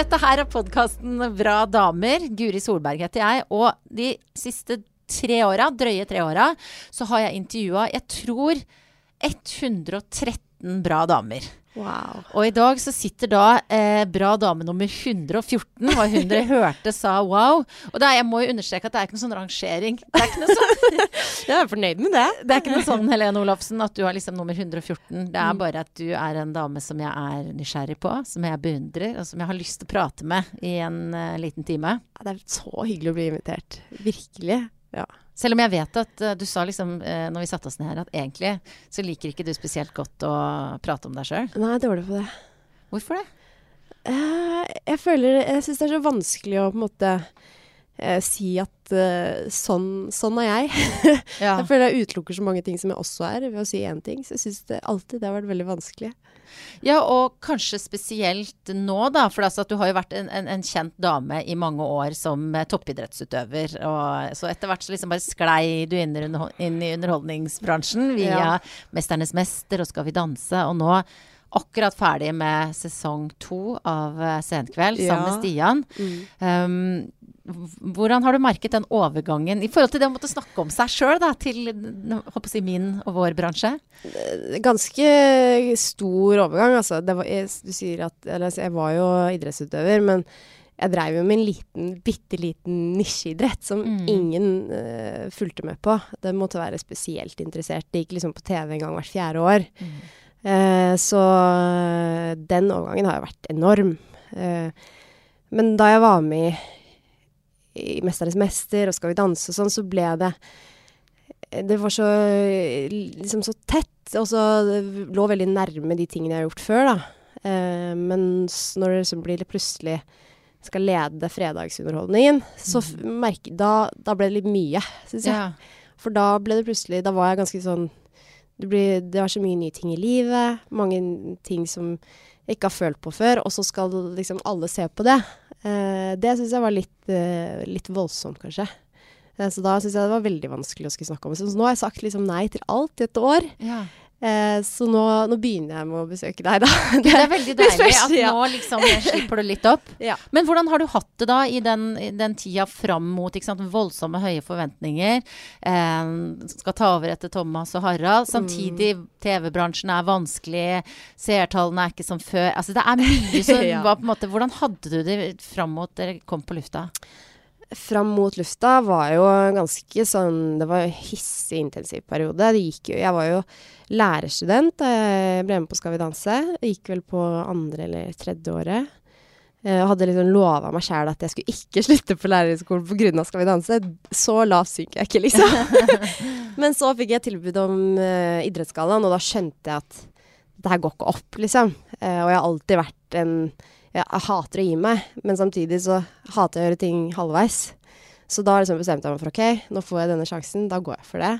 Dette her er podkasten Bra damer. Guri Solberg heter jeg. Og de siste tre åra, drøye tre åra, så har jeg intervjua, jeg tror, 113 bra damer. Wow. Og i dag så sitter da eh, bra dame nummer 114, hva hun dere hørte sa wow. Og er, jeg må jo understreke at det er ikke noe sånn rangering. Det er ikke noe sånn, Jeg er fornøyd med det. det er ikke noe sånn Helene Olafsen, at du har liksom nummer 114. Det er bare at du er en dame som jeg er nysgjerrig på, som jeg beundrer, og som jeg har lyst til å prate med i en uh, liten time. Ja, Det er så hyggelig å bli invitert. Virkelig. Ja. Selv om jeg vet at eh, du sa liksom uh, når vi satte oss ned her, at egentlig så liker ikke du spesielt godt å prate om deg sjøl. Nei, jeg er dårlig på det. Hvorfor det? Eh, jeg føler Jeg syns det er så vanskelig å på en måte eh, si at eh, sånn, sånn er jeg. Ja. Jeg føler jeg utelukker så mange ting som jeg også er, ved å si én ting. Så jeg syns alltid det har vært veldig vanskelig. Ja, og kanskje spesielt nå, da. For altså du har jo vært en, en, en kjent dame i mange år som eh, toppidrettsutøver. Og så etter hvert så liksom bare sklei du inn inn i underholdningsbransjen via Ja. 'Mesternes mester' og 'Skal vi danse'. Og nå akkurat ferdig med sesong to av eh, Senkveld sammen med Ja. Mm. Um, hvordan har du merket den overgangen i forhold til det å måtte snakke om seg sjøl, til si, min og vår bransje? Eh, Ganske stor overgang, altså. Det var, jeg, du sier at eller, altså, Jeg var jo idrettsutøver, men jeg dreiv jo med en liten, bitte liten nisjeidrett som Mm. ingen uh, fulgte med på. Det måtte være spesielt interessert. Det gikk liksom på TV en gang hvert fjerde år. Eh, så eh, den overgangen har jo vært enorm. Uh, men da jeg var med i, 'Mesternes mester' og 'Skal vi danse' og sånn, så ble det Det var så liksom så tett, og så lå veldig nærme de tingene jeg har gjort før, da. Eh, men når det liksom blir litt plutselig skal lede fredagsunderholdningen, så f merke, da, da ble det litt mye, syns jeg. Ja. For da ble det plutselig Da var jeg ganske sånn det, blir, det var så mye nye ting i livet. Mange ting som jeg ikke har følt på før. Og så skal liksom alle se på det. Eh, det syns jeg var litt, eh, litt voldsomt, kanskje. Eh, så da syns jeg det var veldig vanskelig å skulle snakke om. Så nå har jeg sagt liksom nei til alt i et år. Ja. Eh, så nå, nå begynner jeg med å besøke deg, da. Det er veldig deilig spørs, at ja. nå liksom slipper du litt opp. Ja. Men hvordan har du hatt det da i den, den tida fram mot sant, voldsomme høye forventninger? Eh, skal ta over etter Thomas og Harald. Samtidig, TV-bransjen er vanskelig. Seertallene er ikke som før. Altså det er mye som Ja. var på en måte Hvordan hadde du det fram mot dere kom på lufta? Fram mot lufta var jo ganske sånn Det var en hissig intensiv periode. Det gikk jo Jeg var jo lærerstudent da jeg ble med på Skal vi danse. Jeg gikk vel på andre eller tredje året. Jeg hadde liksom lova meg sjæl at jeg skulle ikke slutte på lærerhøgskolen pga. Skal vi danse. Så lavt synker jeg ikke, liksom. Men så fikk jeg tilbud om uh, Idrettsgallaen, og da skjønte jeg at det her går ikke opp, liksom. Eh, og jeg har alltid vært en jeg, jeg hater å gi meg, men samtidig så hater jeg å gjøre ting halvveis. Så da liksom bestemte jeg meg for ok, nå får jeg denne sjansen, da går jeg for det.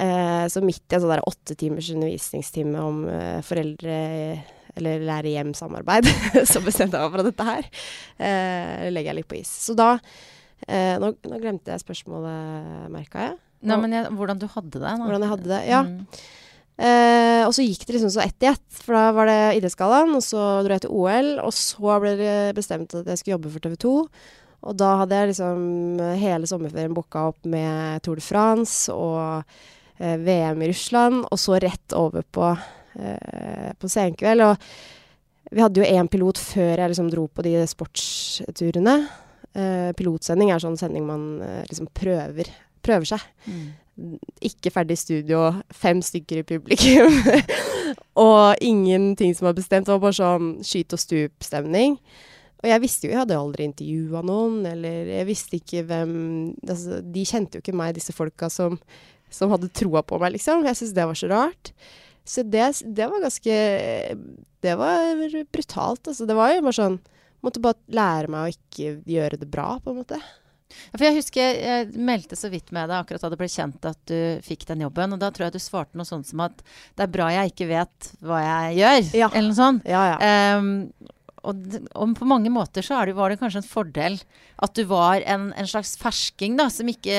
Eh, så midt i en sånn der åtte timers undervisningstime om eh, foreldre eller lære-hjem-samarbeid, så bestemte jeg meg for dette her eh, legger jeg litt på is. Så da eh, nå, nå glemte jeg spørsmålet, merka jeg. Nei, men jeg, hvordan du hadde det? Da. Hvordan jeg hadde det. Ja. Mm. Eh, og så gikk det liksom så ett i ett, for da var det Idrettsgallaen, og så dro jeg til OL, og så ble det bestemt at jeg skulle jobbe for TV 2. Og da hadde jeg liksom hele sommerferien booka opp med Tour de France og eh, VM i Russland, og så rett over på, eh, på Senkveld. Og vi hadde jo én pilot før jeg liksom dro på de sportsturene. Eh, pilotsending er sånn sending man eh, liksom prøver, prøver seg Mm. Ikke ferdig studio, fem stykker i publikum. og ingenting som var bestemt. Det var bare sånn skyt og stup-stemning. Og jeg visste jo, jeg hadde aldri intervjua noen, eller jeg visste ikke hvem altså, De kjente jo ikke meg, disse folka som, som hadde troa på meg, liksom. Jeg syntes det var så rart. Så det, det var ganske Det var brutalt, altså. Det var jo bare sånn Måtte bare lære meg å ikke gjøre det bra, på en måte. For jeg husker jeg meldte så vidt med deg akkurat da det ble kjent at du fikk den jobben. Og da tror jeg du svarte noe sånt som at det er bra jeg ikke vet hva jeg gjør. Ja. Eller noe sånt. Ja, ja. Um, og, og på mange måter så det, var det kanskje en fordel at du var en, en slags fersking, da, som ikke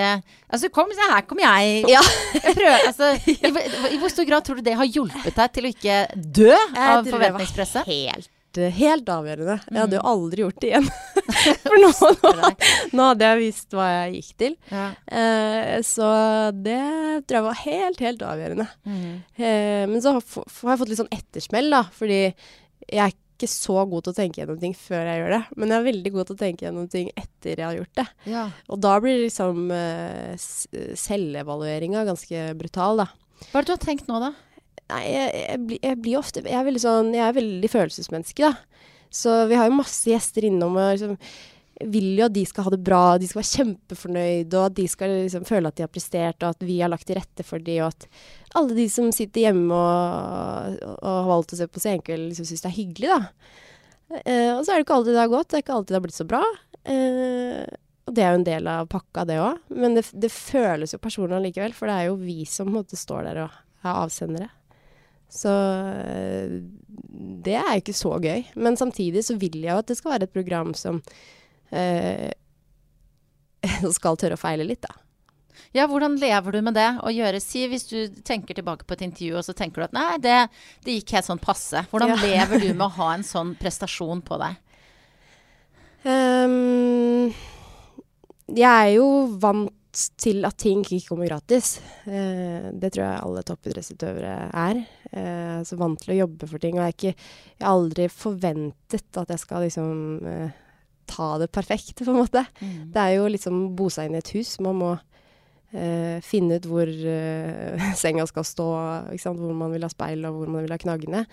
Altså, kom, her kommer jeg. Ja. jeg prøver, altså, i, I hvor stor grad tror du det har hjulpet deg til å ikke dø av tror det var? Helt vært eh, helt avgjørende. Jeg hadde jo Mm. aldri gjort det igjen. For nå, nå, nå hadde jeg visst hva jeg gikk til. Ja. Eh, så det tror jeg var helt, helt avgjørende. Mm. Eh, men så har jeg fått litt sånn ettersmell, da. Fordi jeg er ikke så god til å tenke gjennom ting før jeg gjør det. Men jeg er veldig god til å tenke gjennom ting etter jeg har gjort det. ja. Og da blir liksom eh, selvevalueringa ganske brutal, da. Hva er det du har tenkt nå, da? Nei, jeg, jeg, jeg blir ofte Jeg er veldig sånn Jeg er veldig følelsesmenneske, da. Så vi har jo masse gjester innom og liksom vil jo at de skal ha det bra, de skal være kjempefornøyde, og at de skal liksom føle at de har prestert, og at vi har lagt til rette for de, og at alle de som sitter hjemme og, har valgt å se på Senkveld, liksom syns det er hyggelig, da. Eh, og så er det ikke alltid det har gått, det er ikke alltid det har blitt så bra. Eh, og det er jo en del av pakka, det òg. Men det, det føles jo personlig allikevel, for det er jo vi som måte står der og er avsendere. Så øh, det er ikke så gøy. Men samtidig så vil jeg jo at det skal være et program som eh, skal tørre å feile litt, da. Ja, hvordan lever du med det? Å gjøre, si hvis du tenker tilbake på et intervju, og så tenker du at nei, det, det gikk helt sånn passe. Hvordan Ja. lever du med å ha en sånn prestasjon på deg? Um, jeg er jo vant til at ting ikke kommer gratis. Eh, det tror jeg alle toppidrettsutøvere er. Eh, så vant til å jobbe for ting. Og jeg ikke jeg har aldri forventet at jeg skal liksom eh, ta det perfekt, på en måte. Det er jo liksom bo seg inn i et hus. Man må eh, finne ut hvor senga skal stå, hvor man vil ha speil og hvor man vil ha knaggene.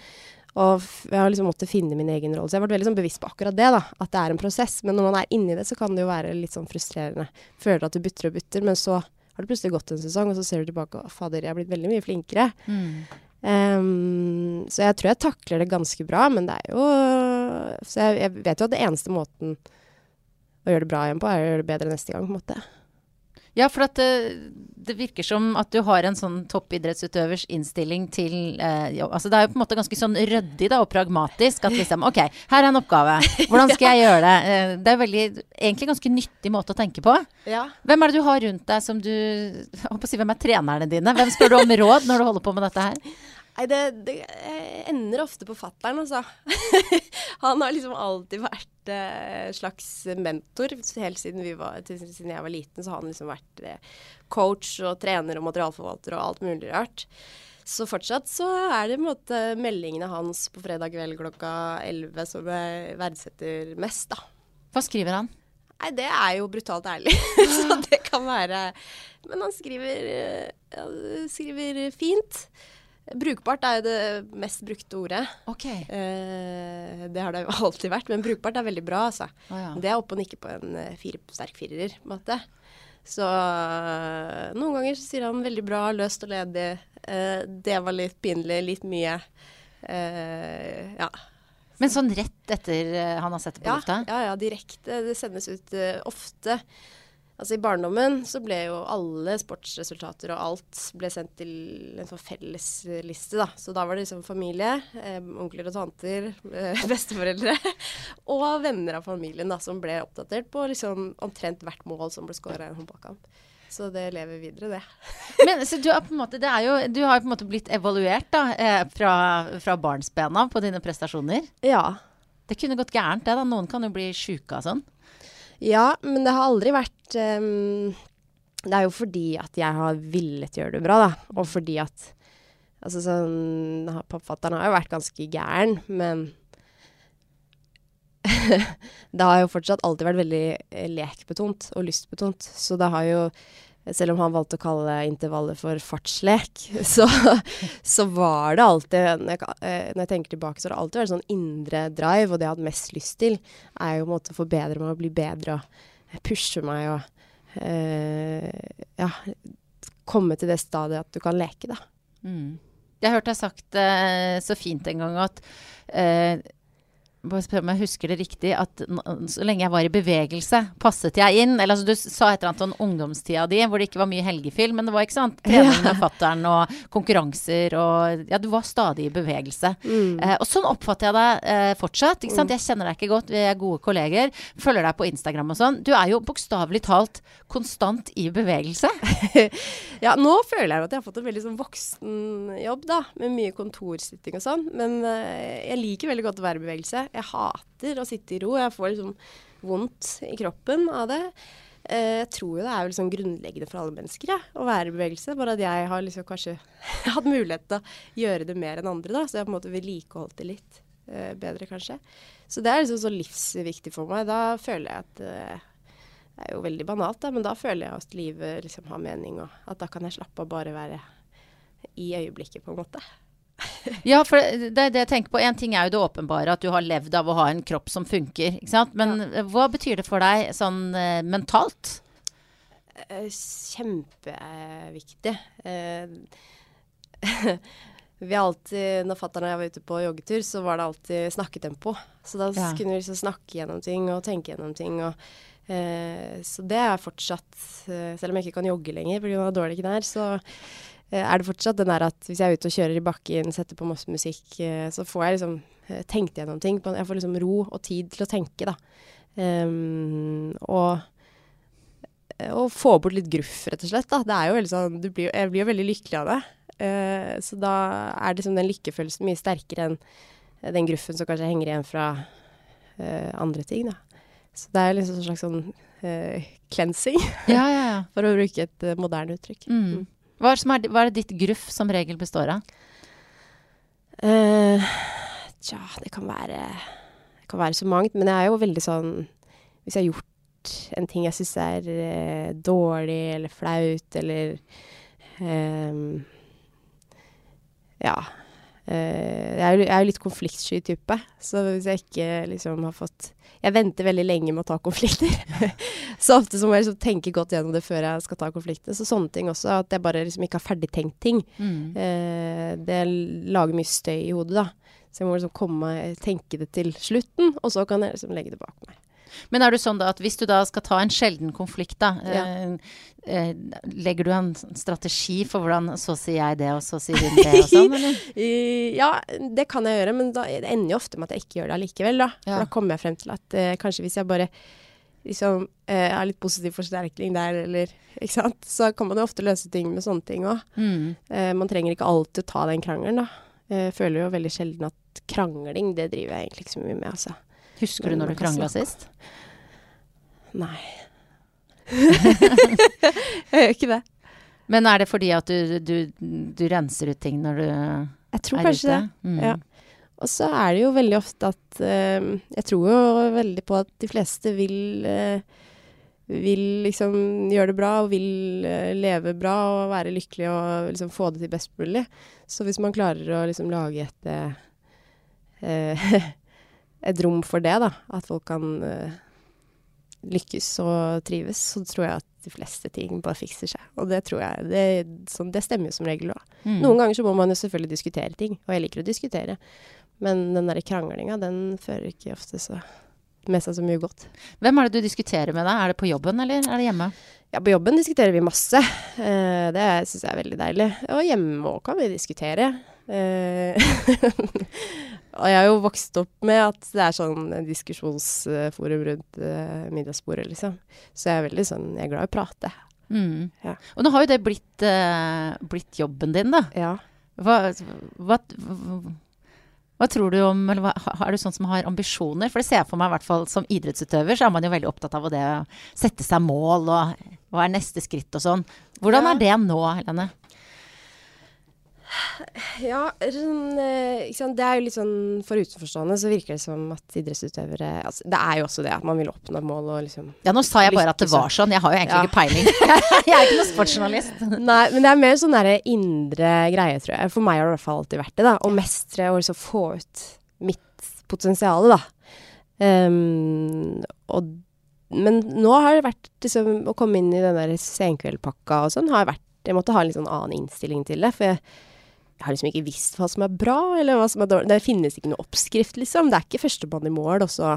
Og jeg har liksom måttet finne min egen rolle. Så jeg har vært veldig sånn bevisst på akkurat det, da. At det er en prosess. Men når man er inni det, så kan det jo være litt sånn frustrerende. Føler at du butter og butter, men så har det plutselig gått en sesong, og så ser du tilbake og fader, jeg har blitt veldig mye flinkere. Mm. Um, så jeg tror jeg takler det ganske bra, men det er jo Så jeg, jeg vet jo at det eneste måten å gjøre det bra igjen på, er å gjøre det bedre neste gang, på en måte. Ja, for det, det virker som at du har en sånn toppidrettsutøvers innstilling til eh. Altså det er jo på en måte ganske sånn ryddig da, og pragmatisk. At liksom OK, her er en oppgave. Hvordan skal jeg gjøre det? Eh, det er veldig, egentlig ganske nyttig måte å tenke på. Ja. Hvem er det du har rundt deg som du Hvem er trenerne dine? Hvem spør du om råd når du holder på med dette her? Nei, det, det ender ofte på fattern, altså. Han har liksom alltid vært eh, slags mentor. Helt siden, vi var, siden jeg var liten, så har han liksom vært eh, coach og trener og materialforvalter og alt mulig rart. Så fortsatt så er det måte meldingene hans på fredag kveld klokka 11 som jeg verdsetter mest, da. Hva skriver han? Nei, det er jo brutalt ærlig. så det kan være Men han skriver, eh, ja, skriver fint. Brukbart er jo det mest brukte ordet. Ok. Eh, det har det jo alltid vært, men brukbart er veldig bra, altså. Oh, ja. Det er oppe og nikke på en eh, fire, sterk firer, på en måte. Så eh, noen ganger så sier han veldig bra, løst og ledig. Eh, det var litt pinlig, litt mye. Eh, ja. Men sånn rett etter eh, han har sett det på Ja, lufta? ja, ja, direkte. Det sendes ut ofte. Altså I barndommen så ble jo alle sportsresultater og alt ble sendt til en sånn fellesliste, da. Så da var det liksom familie, eh, onkler og tanter, eh, besteforeldre og venner av familien da, som ble oppdatert på liksom omtrent hvert mål som ble skåra i en håndballkamp. Så det lever videre, det. Men så du, måte, det er jo, du har jo på en måte blitt evaluert da, eh, fra, fra barnsbena på dine prestasjoner. Ja. Det kunne gått gærent, det da. Noen kan jo bli sjuke av sånn. Ja, men det har aldri vært um, Det er jo fordi at jeg har villet gjøre det bra, da. Og fordi at Altså sånn Pappafatteren har jo vært ganske gæren, men det har jo fortsatt alltid vært veldig eh, lekbetont og lystbetont. Så det har jo selv om han valgte å kalle intervallet for fartslek, så, så var det alltid når jeg, eh, når jeg tenker tilbake, så har det alltid vært sånn indre drive, og det jeg har hatt mest lyst til, er jo å forbedre meg og bli bedre og pushe meg og eh, ja, komme til det stadiet at du kan leke, da. Mm. Jeg hørte deg sagt eh, så fint en gang at eh, bare spør om jeg husker det riktig, at så lenge jeg var i bevegelse, passet jeg inn? Eller altså, du sa et eller annet om ungdomstida di, hvor det ikke var mye helgefilm, men det var ikke sant? Trening med fattern og konkurranser og Ja, du var stadig i bevegelse. Eh, og sånn oppfatter jeg deg eh, fortsatt. Ikke sant? Jeg kjenner deg ikke godt, vi er gode kolleger. Følger deg på Instagram og sånn. Du er jo bokstavelig talt konstant i bevegelse. Ja, nå føler jeg at jeg har fått en veldig sånn voksen jobb, da. Med mye kontorsitting og sånn. Men eh, jeg liker veldig godt å være i bevegelse. Jeg hater å sitte i ro. Jeg får liksom vondt i kroppen av det. Eh, jeg tror jo det er vel sånn grunnleggende for alle mennesker, ja, å være i bevegelse. Bare at jeg har liksom kanskje hatt mulighet til å gjøre det mer enn andre, da. Så jeg har på en måte vedlikeholdt det litt eh, bedre, kanskje. Så det er liksom så livsviktig for meg. Da føler jeg at eh, det er jo veldig banalt, da, men da føler jeg at livet liksom har mening, og at da kan jeg slappe av bare være i øyeblikket, på en måte. Ja, for det det er det jeg tenker på. En ting er jo det åpenbare, at du har levd av å ha en kropp som funker. ikke sant? Men ja. hva betyr det for deg sånn uh, mentalt? Eh, Kjempeviktig. Uh, vi har alltid, når fatter'n og jeg var ute på joggetur, så var det alltid snakketempo. Så da Ja. kunne vi liksom snakke gjennom ting og tenke gjennom ting. Og, eh, så det er fortsatt, eh, selv om jeg ikke kan jogge lenger pga. dårlige knær, så eh, er det fortsatt den der at hvis jeg er ute og kjører i bakken, setter på masse musikk, eh, så får jeg liksom eh, tenkt gjennom ting. Jeg får liksom ro og tid til å tenke, da. Um, og og få bort litt gruff, rett og slett. Da. Det er jo veldig sånn, du blir, jeg blir jo veldig lykkelig av det. Uh, så da er liksom den lykkefølelsen mye sterkere enn eh, den gruffen som kanskje henger igjen fra uh, andre ting. Da. Så det er liksom en slags sånn uh, cleansing, Ja, ja, ja. for å bruke et eh, moderne uttrykk. Mm. Hva, er er, hva er ditt gruff som regel består av? Uh, tja, det kan være Det kan være så mangt, men jeg er jo veldig sånn Hvis jeg har gjort en ting jeg syns er uh, dårlig eller flaut eller um, Ja. Eh, jeg er jo jeg er jo litt konfliktsky type, så hvis jeg ikke liksom har fått Jeg venter veldig lenge med å ta konflikter. så ofte så må jeg liksom tenke godt gjennom det før jeg skal ta konflikter. Så sånne ting også. At jeg bare liksom ikke har ferdigtenkt ting. Mm. Eh, det lager mye støy i hodet, da. Så jeg må liksom komme, tenke det til slutten, og så kan jeg liksom legge det bak meg. Men er det sånn da at hvis du da skal ta en sjelden konflikt, da, Ja. eh, eh, legger du en strategi for hvordan så sier jeg det, og så sier hun det, og sånn, eller? Ja, det kan jeg gjøre, men da, det ender jo ofte med at jeg ikke gjør det allikevel, da. For da kommer jeg frem til at eh, kanskje hvis jeg bare liksom eh, litt positiv forsterkning der, eller Ikke sant. Så kan man jo ofte løse ting med sånne ting òg. Mm. Eh, man trenger ikke alltid ta den krangelen, da. Jeg føler jo veldig sjelden at krangling, det driver jeg egentlig ikke så mye med, altså. Husker du når du krangla sist? Nei. jeg gjør ikke det. Men er det fordi at du, du, du renser ut ting når du er ute? Jeg tror kanskje ute? det. Mm. Ja. Og så er det jo veldig ofte at uh, Jeg tror jo veldig på at de fleste vil uh, vil liksom gjøre det bra og vil uh, leve bra og være lykkelig og liksom få det til best mulig. Så hvis man klarer å liksom lage et et rom for det, da, at folk kan eh, lykkes og trives, så tror jeg at de fleste ting bare fikser seg. Og det tror jeg Det, sånn, det stemmer jo som regel òg. Mm. Noen ganger så må man jo selvfølgelig diskutere ting, og jeg liker å diskutere. Men den derre kranglinga, den fører ikke ofte så med seg så mye godt. Hvem er det du diskuterer med, da? Er det på jobben, eller er det hjemme? Ja, på jobben diskuterer vi masse. Eh, det syns jeg er veldig deilig. Og hjemme òg kan vi diskutere. Eh, og jeg har jo vokst opp med at det er sånn diskusjonsforum rundt eh, middagsbordet, liksom. Så jeg er veldig sånn Jeg er glad i å prate. Mm. Ja. Og nå har jo det blitt, eh, blitt jobben din, da. Ja. Hva, hva, hva tror du om eller hva, Er du sånn som har ambisjoner? For det ser jeg for meg, i hvert fall som idrettsutøver, så er man jo veldig opptatt av det å sette seg mål, og hva er neste skritt og sånn. Hvordan Ja. er det nå, Helene? Ja, sånn, eh, det er jo litt sånn For utenforstående så virker det som at idrettsutøvere altså, Det er jo også det at man vil oppnå mål og liksom Ja, nå sa jeg bare at det var sånn. Jeg har jo egentlig Ja. ikke peiling. jeg er ikke noen sportsjournalist. Nei, men det er mer sånn derre indre greie, tror jeg. For meg har det i hvert fall alltid vært det, da. Å mestre og liksom få ut mitt potensial, da. Um, og, men nå har det vært liksom Å komme inn i den der senkveldpakka og sånn, har vært Jeg måtte ha en litt sånn annen innstilling til det. For jeg, jeg har liksom ikke visst hva som er bra, eller hva som er dårlig. Det finnes ikke noe oppskrift, liksom. Det er ikke førstemann i mål, og så,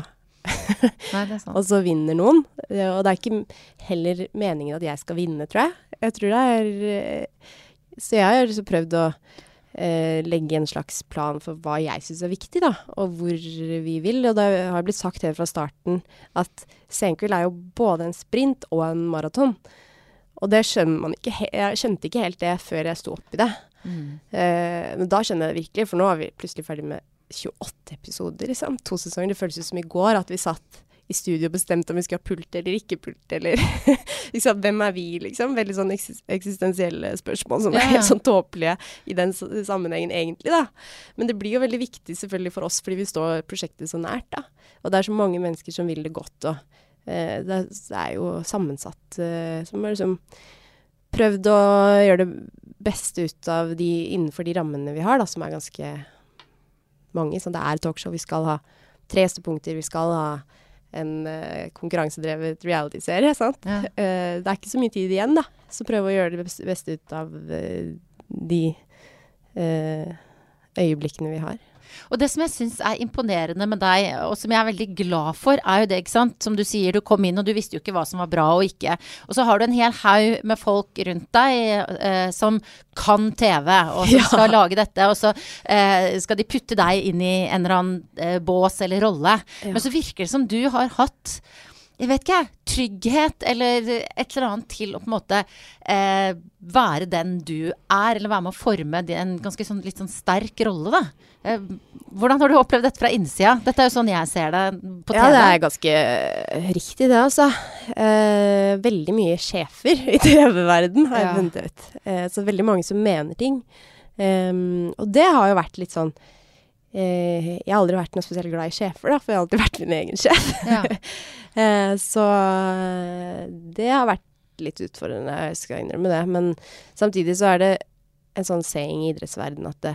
Nei, og så vinner noen. Og det er ikke heller meningen at jeg skal vinne, tror jeg. Jeg tror det er eh, Så jeg har liksom prøvd å eh, legge en slags plan for hva jeg syns er viktig, da, og hvor vi vil. Og det har blitt sagt helt fra starten at Senkveld er jo både en sprint og en maraton. Og det skjønner man ikke Jeg skjønte ikke helt det før jeg sto oppi det. Mm. Eh, men da kjenner jeg det virkelig, for nå er vi plutselig ferdig med 28 episoder, liksom. To sesonger. Det føltes ut som i går at vi satt i studio og bestemte om vi skulle ha pult eller ikke pult, eller liksom, hvem er vi, liksom? Veldig sånn eksis eksistensielle spørsmål som er helt sånn tåpelige i den sammenhengen, egentlig, da. Men det blir jo veldig viktig selvfølgelig for oss, fordi vi står prosjektet så nært, da. Og det er så mange mennesker som vil det godt, og eh, det, er, det er jo sammensatt eh, som er liksom prøvd å gjøre det beste ut av de innenfor de rammene vi har, da, som er ganske mange. Så det er talkshow. Vi skal ha tre støpunkter. Vi skal ha en uh, konkurransedrevet reality-serie. sant? Ja. Uh, det er ikke så mye tid igjen, da. Så prøve å gjøre det beste, ut av uh, de øyeblikkene vi har. Og det som jeg syns er imponerende med deg, og som jeg er veldig glad for, er jo det, ikke sant. Som du sier, du kom inn og du visste jo ikke hva som var bra og ikke. Og så har du en hel haug med folk rundt deg eh, som kan TV, og som Ja. skal lage dette. Og så eh, skal de putte deg inn i en eller annen eh, bås eller rolle. Ja. Men så virker det som du har hatt jeg vet ikke, trygghet eller et eller annet til å på en måte eh, være den du er, eller være med å forme en ganske sånn, litt sånn sterk rolle, da. Eh, hvordan har du opplevd dette fra innsida? Dette er jo sånn jeg ser det på TV. Ja, det er ganske riktig det, altså. Eh, veldig mye sjefer i TV-verden har jeg funnet ut. Eh, så veldig mange som mener ting. Em, og det har jo vært litt sånn Jeg har aldri vært noe spesielt glad i sjefer, da, for jeg har alltid vært min egen sjef. Ja. Eh, så eh, det har vært litt utfordrende, jeg skal innrømme det. Men samtidig så er det en sånn saying i idrettsverdenen at det,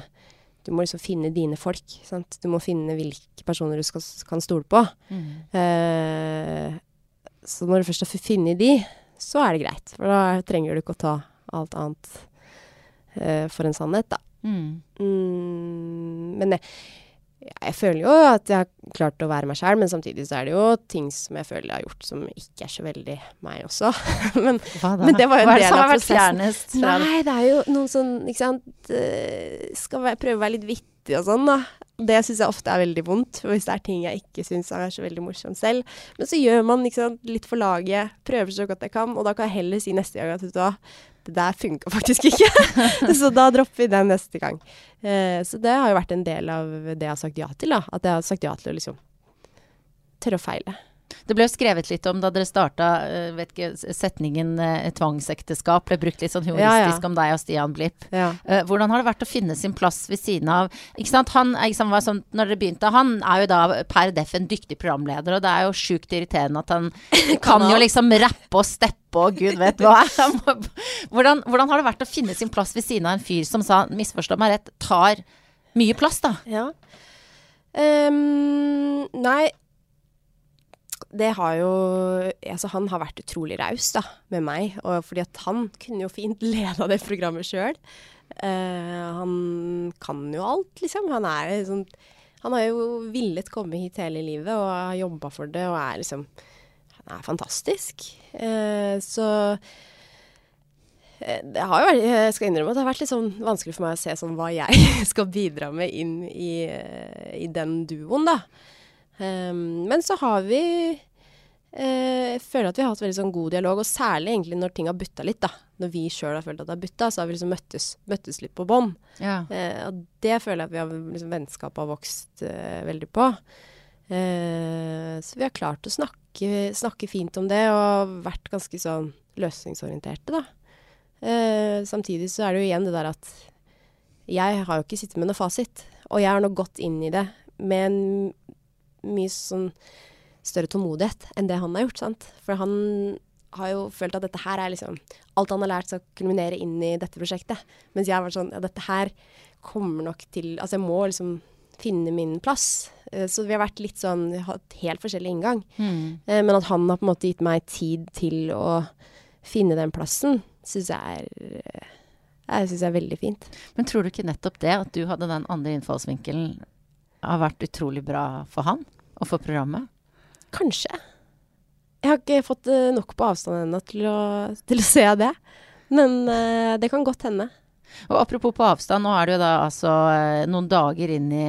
du må liksom finne dine folk. Sant? Du må finne hvilke personer du skal, kan stole på. Mm. Eh, så når du først har funnet de, så er det greit. For da trenger du ikke å ta alt annet eh, for en sannhet, da. Mm. Mm, men jeg, jeg føler jo at jeg har klart å være meg sjæl, men samtidig så er det jo ting som jeg føler jeg har gjort som ikke er så veldig meg også. men? Men det var jo en Hva del av prosessen. Nei, det er jo noen sånn, ikke sant eh, Skal være, prøve å være litt vittig og sånn, da. Det syns jeg ofte er veldig vondt, hvis det er ting jeg ikke syns er så veldig morsomt selv. Men så gjør man sant, litt for laget, prøver så godt jeg kan, og da kan jeg heller si neste gang at vet du hva, det der funka faktisk ikke. så da dropper vi den neste gang. Eh, så det har jo vært en del av det jeg har sagt ja til, da. At jeg har sagt ja til å liksom tørre å feile. Det ble jo skrevet litt om da dere starta vet ikke, setningen eh, tvangsekteskap. Ble brukt litt sånn humoristisk Ja, ja. om deg og Stian Blipp. Ja. Eh, hvordan har det vært å finne sin plass ved siden av ikke sant? Han, ikke sant, var sånn, når dere begynte, han er jo da per def en dyktig programleder, og det er jo sjukt irriterende at han kan jo liksom rappe og steppe og gud vet hva. hvordan, hvordan har det vært å finne sin plass ved siden av en fyr som sa, misforstå meg rett, tar mye plass, da? Ja. Um, nei Det har jo Altså, han har vært utrolig raus, da, med meg. Og fordi at han kunne jo fint leda det programmet sjøl. han kan jo alt, liksom. Han er liksom Han har jo villet komme hit hele livet og har jobba for det og er liksom Han er fantastisk. Uh, så eh, det har jo vært, jeg skal innrømme det har vært litt sånn vanskelig for meg å se sånn hva jeg skal bidra med inn i, eh, i den duoen, da. Um, men så har vi eh, Jeg føler at vi har hatt veldig sånn god dialog, og særlig egentlig når ting har butta litt, da. Når vi sjøl har følt at det har butta, så har vi liksom møttes, møttes litt på bånn. Ja. Eh, og det føler jeg at vi har liksom vennskapet har vokst eh, veldig på. Eh, så vi har klart å snakke, snakke fint om det, og vært ganske sånn løsningsorienterte, da. Eh, samtidig så er det jo igjen det der at jeg har jo ikke sittet med noe fasit. Og jeg har nå gått inn i det med en mye sånn større tålmodighet enn det han har gjort. sant? For han har jo følt at dette her er liksom Alt han har lært skal kulminere inn i dette prosjektet. Mens jeg har vært sånn Ja, dette her kommer nok til Altså, jeg må liksom finne min plass. Eh, Så vi har vært litt sånn vi har hatt helt forskjellig inngang. Mm. Eh, Men at han har på en måte gitt meg tid til å finne den plassen, syns jeg er, jeg syns jeg er veldig fint. Men tror du ikke nettopp det, at du hadde den andre innfallsvinkelen, har vært utrolig bra for han og for programmet? Kanskje. Jeg har ikke fått eh, nok på avstand ennå til, til å se det. Men uh, det kan godt hende. Og apropos på avstand, nå er det jo da altså eh, noen dager inn i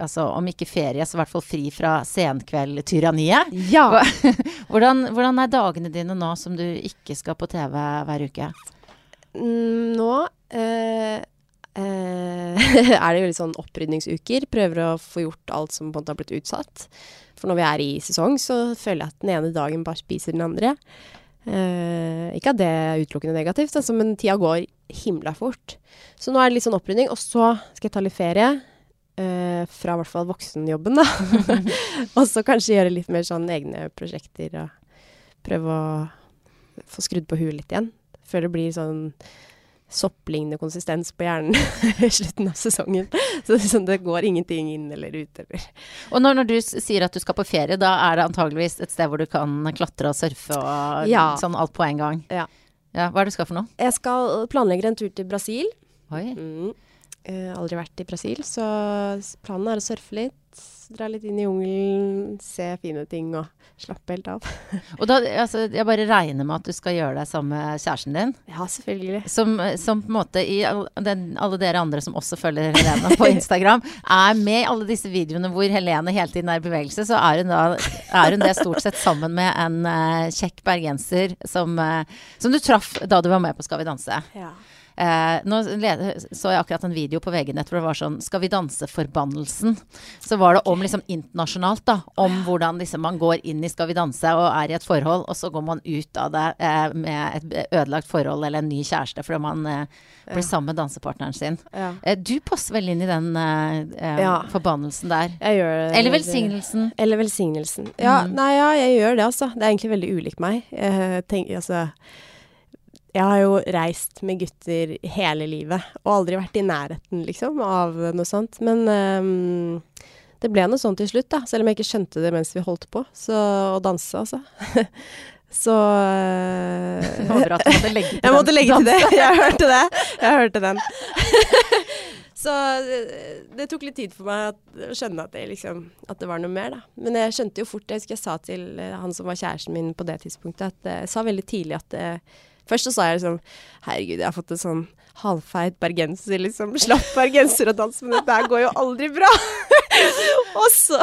altså Om ikke ferie, så i hvert fall fri fra senkveldtyranniet. Ja! Hvordan, hvordan er dagene dine nå som du ikke skal på TV hver uke? Mm, Nå eh, er det jo litt sånn opprydningsuker. Prøver å få gjort alt som på en måte har blitt utsatt. For når vi er i sesong, så føler jeg at den ene dagen bare spiser den andre. Eh, ikke at det er utelukkende negativt, altså, men tida går himla fort. Så nå er det litt sånn opprydning. Og så skal jeg ta litt ferie. eh, fra i hvert fall voksenjobben, da. og så kanskje gjøre litt mer sånn egne prosjekter og prøve å få skrudd på huet litt igjen. Før det blir sånn sopplignende konsistens på hjernen i slutten av sesongen. Så sånn, det går ingenting inn eller ut eller Og når, når du sier at du skal på ferie, da er det antageligvis et sted hvor du kan klatre og surfe og Ja. sånn alt på en gang? Ja. ja. Hva er det du skal for noe? Jeg skal planlegge en tur til Brasil. Oi. Mm. Eh, aldri vært i Brasil, så planen er å surfe litt. Dra litt inn i jungelen, se fine ting og slappe helt av. Og da, altså, jeg bare regner med at du skal gjøre deg sammen med kjæresten din. Ja, selvfølgelig. Som, som på en måte i den, alle dere andre som også følger Helene på Instagram, er med i alle disse videoene hvor Helene hele tiden er i bevegelse, så er hun, da, er hun det stort sett sammen med en uh, kjekk bergenser som, uh, som du traff da du var med på Skal vi danse. Ja. Eh, nå så jeg akkurat en video på VG-nett hvor det var sånn 'Skal vi danse-forbannelsen'. Så var det om liksom internasjonalt, da. Om hvordan liksom man går inn i 'Skal vi danse' og er i et forhold, og så går man ut av det eh, med et ødelagt forhold eller en ny kjæreste fordi man eh, blir sammen med dansepartneren sin. Ja. Eh, du passer vel inn i den eh, eh, Ja. forbannelsen der. Jeg gjør det. Eller velsignelsen. Eller velsignelsen. Ja, Mm. nei, ja, jeg gjør det, altså. Det er egentlig veldig ulikt meg. Jeg, tenker, altså, jeg har jo reist med gutter hele livet, og aldri vært i nærheten, liksom, av noe sånt. Men um, det ble noe sånt til slutt, da. Selv om jeg ikke skjønte det mens vi holdt på. Så å danse, altså. Så eh, Jeg bra at du måtte legge til jeg måtte legge til det. Jeg hørte det. Jeg hørte den. Så eh, det tok litt tid for meg å skjønne at det, liksom, at det var noe mer, da. Men jeg skjønte jo fort, jeg husker jeg sa til eh, han som var kjæresten min på det tidspunktet, at jeg sa veldig tidlig at eh, Først så sa jeg liksom Herregud, jeg har fått en sånn halvfeit bergenser, liksom. Slapp bergenser og dans, men dette går jo aldri bra. og så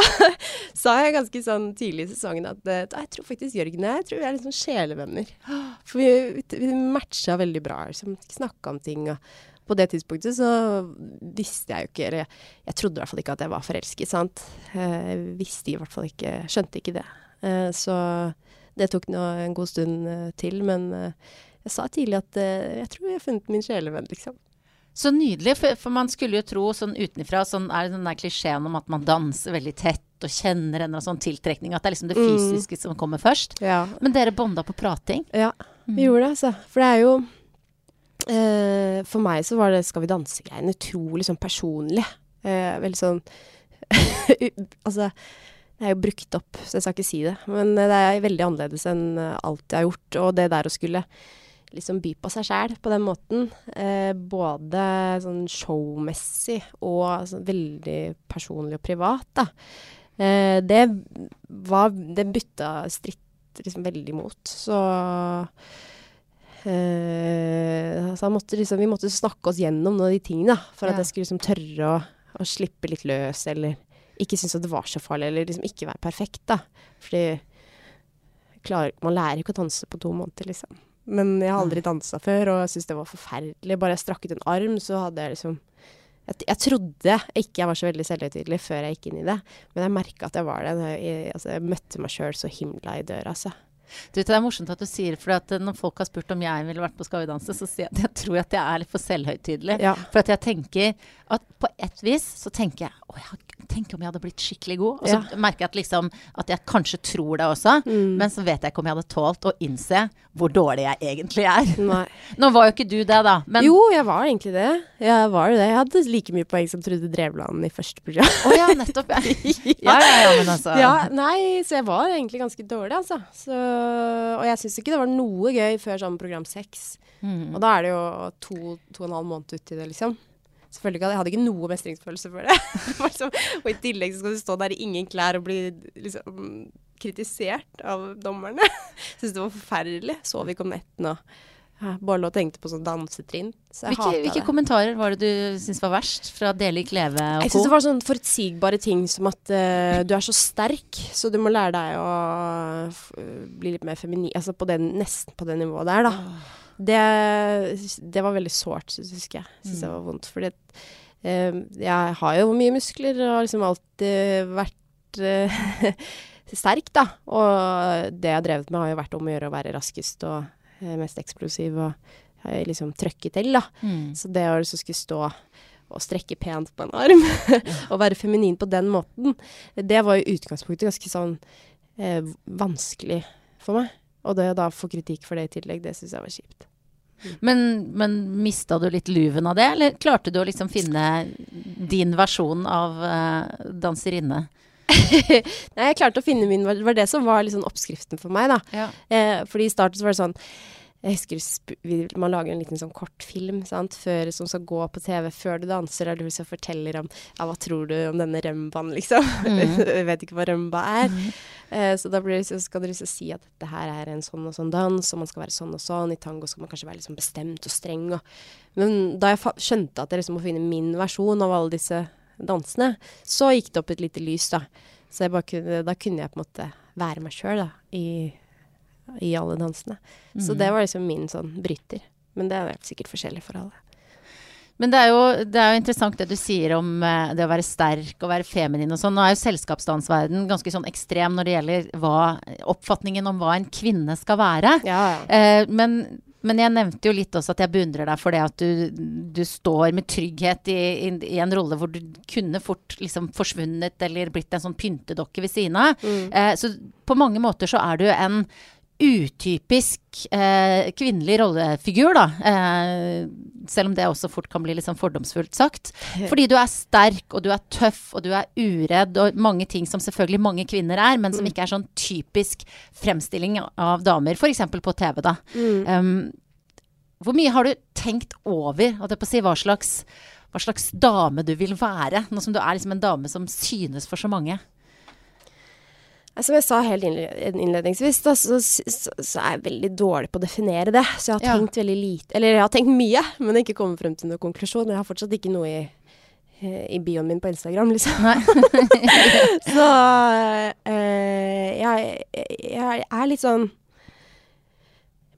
sa jeg ganske sånn tidlig i sesongen at eh, jeg tror faktisk Jørgen og jeg tror vi er liksom sjelevenner. For vi, vi matcha veldig bra, liksom. Snakka om ting. og på det tidspunktet så visste jeg jo ikke Eller jeg, jeg trodde i hvert fall ikke at jeg var forelsket, sant. Jeg visste i hvert fall ikke Skjønte ikke det. Eh, Så det tok nå en god stund eh, til, men jeg sa tidlig at uh, jeg tror jeg har funnet min sjelevenn, liksom. Så nydelig, for, for man skulle jo tro sånn utenfra, sånn er den der klisjeen om at man danser veldig tett og kjenner en sånn tiltrekning, at det er liksom det Mm. fysiske som kommer først. Ja. Men dere bonda på prating. Ja, vi gjorde det, altså. For det er jo uh, For meg så var det Skal vi danse-greiene utrolig sånn personlig. Uh, veldig sånn Altså, det er jo brukt opp, så jeg skal ikke si det. Men det er veldig annerledes enn alt jeg har gjort. Og det der å skulle liksom by på seg sjæl på den måten, eh, både sånn showmessig og sånn veldig personlig og privat, da. Eh, det var Det bytta stritt liksom veldig mot. Så eh, så han måtte liksom, vi måtte snakke oss gjennom noen av de tingene, da, for Ja. at jeg skulle liksom tørre å, å slippe litt løs, eller ikke synes at det var så farlig, eller liksom ikke være perfekt, da. Fordi klar, man lærer ikke å danse på to måneder, liksom. Men jeg har aldri dansa før, og jeg syntes det var forferdelig. Bare jeg strakk ut en arm, så hadde jeg liksom jeg, jeg trodde ikke jeg var så veldig selvhøytidelig før jeg gikk inn i det, men jeg merka at jeg var det. Jeg, jeg, altså, jeg møtte meg sjøl så himla i døra, altså. Du vet, det er morsomt at du sier for at eh, når folk har spurt om jeg ville vært på Skal vi danse, så sier jeg at jeg tror at jeg er litt for selvhøytidelig. Ja. For at jeg tenker at på et vis så tenker jeg å, jeg har Tenk om jeg hadde blitt skikkelig god. Og så merker jeg at, liksom, at jeg kanskje tror det også, Mm. men så vet jeg ikke om jeg hadde tålt å innse hvor dårlig jeg egentlig er. Nei. Nå var jo ikke du det, da. Men jo, jeg var egentlig det. Jeg var jo det. Jeg hadde like mye poeng som Trude Drevland i første program. Å ja, nettopp. Ja. ja, ja, ja, men altså Ja, nei, så jeg var egentlig ganske dårlig, altså. Så, og jeg syns ikke det var noe gøy før sånn program seks. Mm. Og da er det jo to, to og en halv måned uti det, liksom. Selvfølgelig ikke, Jeg hadde ikke noe mestringsfølelse for det. Liksom, og i tillegg skal du stå der i ingen klær og bli liksom kritisert av dommerne. Syns det var forferdelig. Sov ikke om nettene og bare lå og tenkte på sånn dansetrinn. Så jeg Hvilke, hvilke kommentarer var det du syntes var verst fra Deli Kleve og Jeg co.? syns det var sånne forutsigbare ting som at uh, du er så sterk, så du må lære deg å bli litt mer feminin. Altså på den, nesten på det nivået der, da. Det, det var veldig sårt, husker jeg. Syns jeg var vondt. Fordi eh, jeg har jo mye muskler og har liksom alltid vært eh, sterk, da. Og det jeg har drevet med, har jo vært om å gjøre å være raskest og eh, mest eksplosiv og liksom trøkke til, da. Mm. Så det å liksom skulle stå og strekke pent på en arm, og være feminin på den måten, det var i utgangspunktet ganske sånn eh, vanskelig for meg. Og det å da få kritikk for det i tillegg, det syns jeg var kjipt. Men, men mista du litt luven av det, eller klarte du å liksom finne din versjon av uh, danserinne? Nei, jeg klarte å finne min Det var det som var liksom oppskriften for meg, da. Ja. Eh, fordi i starten så var det sånn jeg husker Man lager en liten sånn kortfilm før, som skal gå på TV før du danser, der du så forteller om ja, hva tror du om denne rømbaen, liksom. jeg vet ikke hva rømba er. Eh, så da blir det, så skal dere liksom si at dette her er en sånn og sånn dans, og man skal være sånn og sånn. I tango skal man kanskje være liksom bestemt og streng. Og, men da jeg skjønte at jeg liksom må finne min versjon av alle disse dansene, så gikk det opp et lite lys, da. Så jeg bare kunne, da kunne jeg på en måte være meg sjøl, da. I i alle dansene. Så det var liksom min sånn bryter. Men det er sikkert forskjellig for alle. Men det er, jo, det er jo interessant det du sier om eh, det å være sterk og være feminin og sånn. Nå er jo selskapsdansverden ganske sånn ekstrem når det gjelder hva, oppfatningen om hva en kvinne skal være. Ja, ja. Eh, men, men jeg nevnte jo litt også at jeg beundrer deg for det at du, du står med trygghet i, i, i en rolle hvor du kunne fort liksom forsvunnet eller blitt en sånn pyntedokke ved siden av. Eh, så på mange måter så er du en utypisk eh, kvinnelig rollefigur, da. Eh, selv om det også fort kan bli litt sånn fordomsfullt sagt. Fordi du er sterk, og du er tøff, og du er uredd, og mange ting som selvfølgelig mange kvinner er, men som ikke er sånn typisk fremstilling av damer, f.eks. på TV, da. Um, hvor mye har du tenkt over, holdt jeg på å si, hva slags, hva slags dame du vil være, nå som du er liksom en dame som synes for så mange? Som jeg sa helt innledningsvis, da, så, så, så er jeg veldig dårlig på å definere det. Så jeg har Ja. tenkt veldig lite Eller jeg har tenkt mye, men ikke kommet frem til noen konklusjon. Jeg har fortsatt ikke noe i, eh, i bioen min på Instagram, liksom. Så øh, jeg, jeg er litt sånn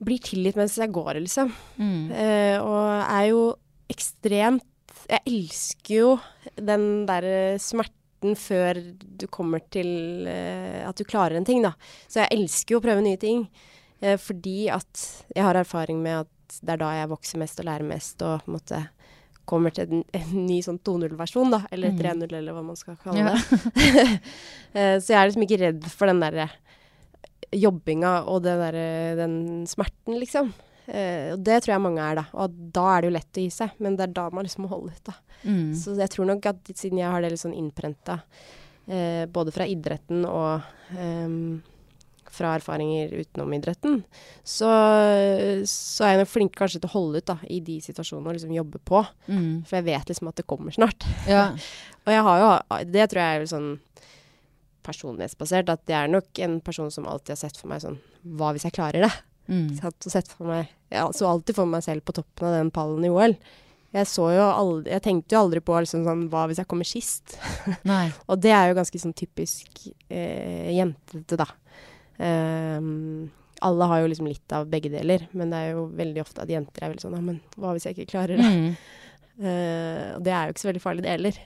Blir tilgitt mens jeg går, liksom. Mm. Uh, og er jo ekstremt Jeg elsker jo den derre smerten før du kommer til uh, at du klarer en ting, da. Så jeg elsker jo å prøve nye ting. Uh, fordi at jeg har erfaring med at det er da jeg vokser mest og lærer mest og på en måte kommer til en, en ny sånn 2.0-versjon, da. Eller 3.0, eller hva man skal kalle Ja. det. Eh, så jeg er liksom ikke redd for den derre jobbinga og den, der, den smerten, liksom. Eh, og det tror jeg mange er, da. Og da er det jo lett å gi seg, men det er da man liksom må holde ut, da. Mm. Så jeg tror nok at siden jeg har det litt sånn innprenta, eh, både fra idretten og ehm, fra erfaringer utenom idretten, så, så er jeg nok flink kanskje til å holde ut da, i de situasjonene og liksom jobbe på. Mm. For jeg vet liksom at det kommer snart. Ja. Og jeg har jo, det tror jeg er sånn personlighetsbasert, at jeg er nok en person som alltid har sett for meg sånn Hva hvis jeg klarer det? Mm. Satt og sett for meg Jeg så alltid for meg selv på toppen av den pallen i OL. Jeg så jo aldri Jeg tenkte jo aldri på liksom sånn Hva hvis jeg kommer sist? Og det er jo ganske sånn typisk eh, jentete, da. Um, alle har jo liksom litt av begge deler, men det er jo veldig ofte at jenter er veldig sånn Ja, men hva hvis jeg ikke klarer det? Mm. Uh, og det er jo ikke så veldig farlig, det heller.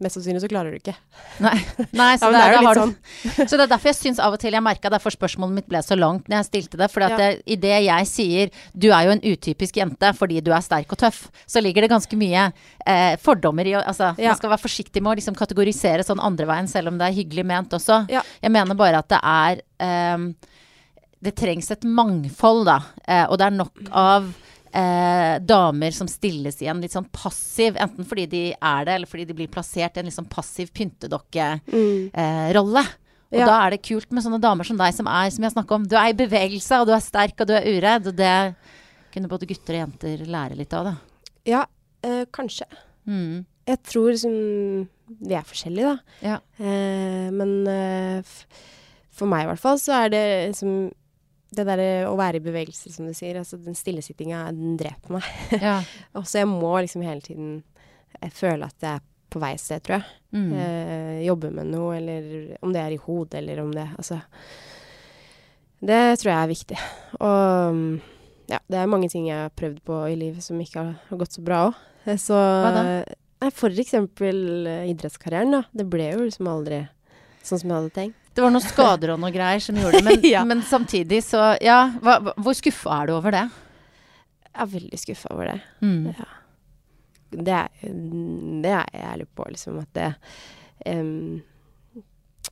Mest sannsynlig så klarer du ikke. Nei, Nei så Ja, det, er det litt sånn. Så det er derfor jeg syns av og til jeg merka derfor spørsmålet mitt ble så langt når jeg stilte det. For Ja. det, i det jeg sier 'du er jo en utypisk jente fordi du er sterk og tøff', så ligger det ganske mye eh, fordommer i Altså, Ja. man skal være forsiktig med å liksom kategorisere sånn andre veien, selv om det er hyggelig ment også. Ja. Jeg mener bare at det er eh, Det trengs et mangfold, da. Eh, og det er nok av eh, damer som stilles i en litt sånn passiv, enten fordi de er det, eller fordi de blir plassert i en litt sånn passiv pyntedokkerolle. Mm. Eh, og Ja. da er det kult med sånne damer som deg, som er, som jeg snakker om, du er i bevegelse, og du er sterk, og du er uredd. Og det kunne både gutter og jenter lære litt av, da. Ja, øh, kanskje. Mm. Jeg tror liksom Vi er forskjellige, da. Ja. Eh, men eh, for meg i hvert fall så er det liksom det derre å være i bevegelse, som du sier. Altså den stillesittinga, den dreper meg. ja. Og så jeg må liksom hele tiden føle at jeg er på vei et sted, tror jeg. Mm. Eh, jobbe med noe, eller om det er i hodet, eller om det Altså Det tror jeg er viktig. Og ja, det er mange ting jeg har prøvd på i livet som ikke har, gått så bra òg. Så Hva da? For eksempel eh, idrettskarrieren, da. Det ble jo liksom aldri sånn som jeg hadde tenkt. Det var noen skader og noe greier som gjorde det, men, Ja. men samtidig så Ja, hva, hvor skuffa er du over det? Jeg er veldig skuffa over det. Mm. Det er, det er jeg ærlig på, liksom, at det um,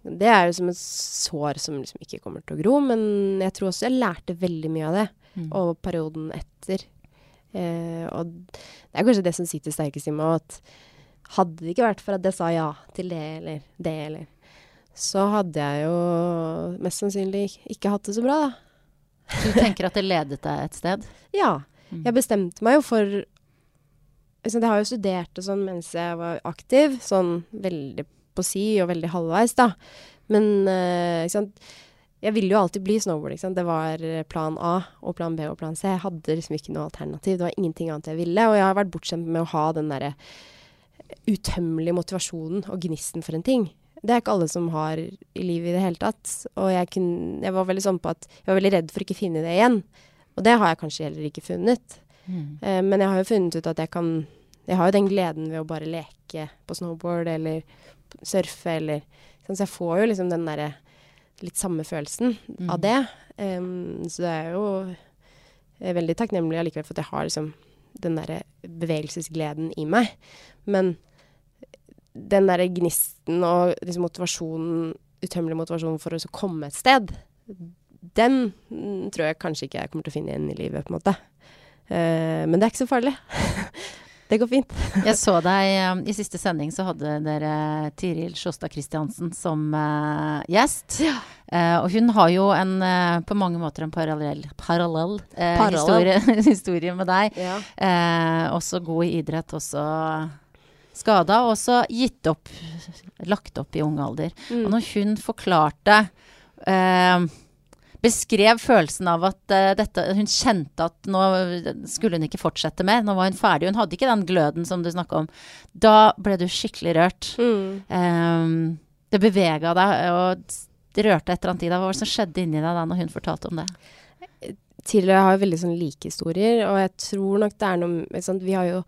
Det er jo som et sår som liksom ikke kommer til å gro, men jeg tror også jeg lærte veldig mye av det. Mm. Og perioden etter. Uh, og det er kanskje det som sitter sterkest i meg, at hadde det ikke vært for at jeg sa ja til det eller det eller så hadde jeg jo mest sannsynlig ikke hatt det så bra, da. Du tenker at det ledet deg et sted? Ja. Mm. Jeg bestemte meg jo for liksom, Jeg har jo studert det sånn mens jeg var aktiv, sånn veldig på si og veldig halvveis, da. Men uh, ikke sant. Jeg ville jo alltid bli snowboard. Ikke? Det var plan A og plan B og plan C. Jeg hadde liksom ikke noe alternativ. Det var ingenting annet jeg ville. Og jeg har vært bortskjemt med å ha den derre utømmelige motivasjonen og gnisten for en ting. Det er ikke alle som har i livet i det hele tatt. Og jeg, kun, jeg var veldig sånn på at jeg var veldig redd for ikke finne det igjen. Og det har jeg kanskje heller ikke funnet. Mm. Uh, men jeg har jo funnet ut at jeg kan Jeg har jo den gleden ved å bare leke på snowboard eller surfe eller sånn, Så jeg får jo liksom den derre litt samme følelsen Mm. av det. Um, så det er jo jeg er veldig takknemlig allikevel for at jeg har liksom den derre bevegelsesgleden i meg. Men den derre gnisten og liksom motivasjonen, utømmelig motivasjon for å så komme et sted, den tror jeg kanskje ikke jeg kommer til å finne igjen i livet, på en måte. Uh, men det er ikke så farlig. det går fint. Jeg så deg eh, I siste sending så hadde dere Tiril Sjåstad Christiansen som uh, gjest. Eh, og hun har jo en uh, på mange måter en parallell, parallell, uh, Parallell. Historie, historie med deg. Ja. Også god i idrett, også skada, og også gitt opp, lagt opp i ung alder. Og Mm. når hun forklarte eh, Beskrev følelsen av at eh, dette Hun kjente at nå skulle hun ikke fortsette mer. Nå var hun ferdig. Hun hadde ikke den gløden som du snakka om. Da ble du skikkelig rørt. Mm. Eh, det bevega deg, og det rørte et eller annet i deg. Hva var det som skjedde inni deg da når hun fortalte om det? Tidligere har jeg veldig sånn like historier, og jeg tror nok det er noe sånn, Vi har jo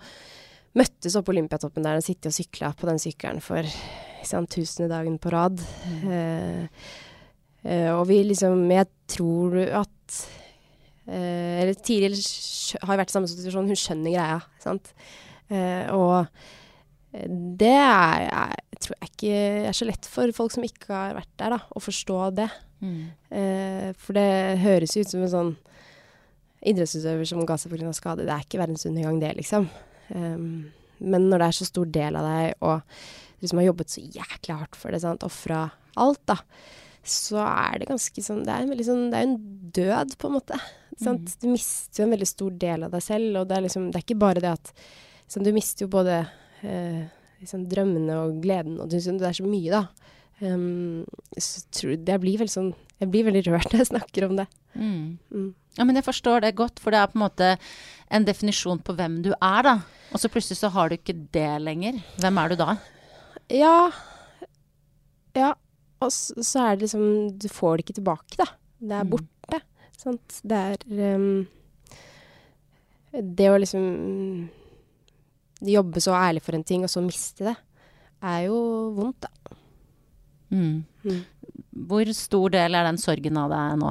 møttes oppe på Olympiatoppen der og sittet og sykla på den sykkelen for sant, tusende dagen på rad. Eh, eh, og vi liksom Jeg tror at eh, Eller Tiril har vært i samme situasjon, hun skjønner greia, sant. Eh, og det er, er, tror jeg ikke er så lett for folk som ikke har vært der, da, å forstå det. Eh, for det høres ut som en sånn idrettsutøver som ga seg pga. skade. Det er ikke verdensundergang, det, liksom. Um, men når det er så stor del av deg, og du liksom har jobbet så jæklig hardt for det, sant, ofra alt, da, så er det ganske sånn Det er en sånn Det er en død, på en måte. Sant? Du mister jo en veldig stor del av deg selv, og det er liksom Det er ikke bare det at sånn, Du mister jo både eh, liksom, drømmene og gleden, og det er så mye, da. Um, så tror, jeg blir veldig sånn Jeg blir veldig rørt når jeg snakker om det. Mm. Mm. Ja, men jeg forstår det godt, for det er på en måte en definisjon på hvem du er, da. Og så plutselig så har du ikke det lenger. Hvem er du da? Ja. Ja. Og så, så er det liksom Du får det ikke tilbake, da. Det er Mm. borte. Sant. Det er um, Det å liksom jobbe så ærlig for en ting, og så miste det, er jo vondt, da. Mm. Mm. Hvor stor del er den sorgen av deg nå?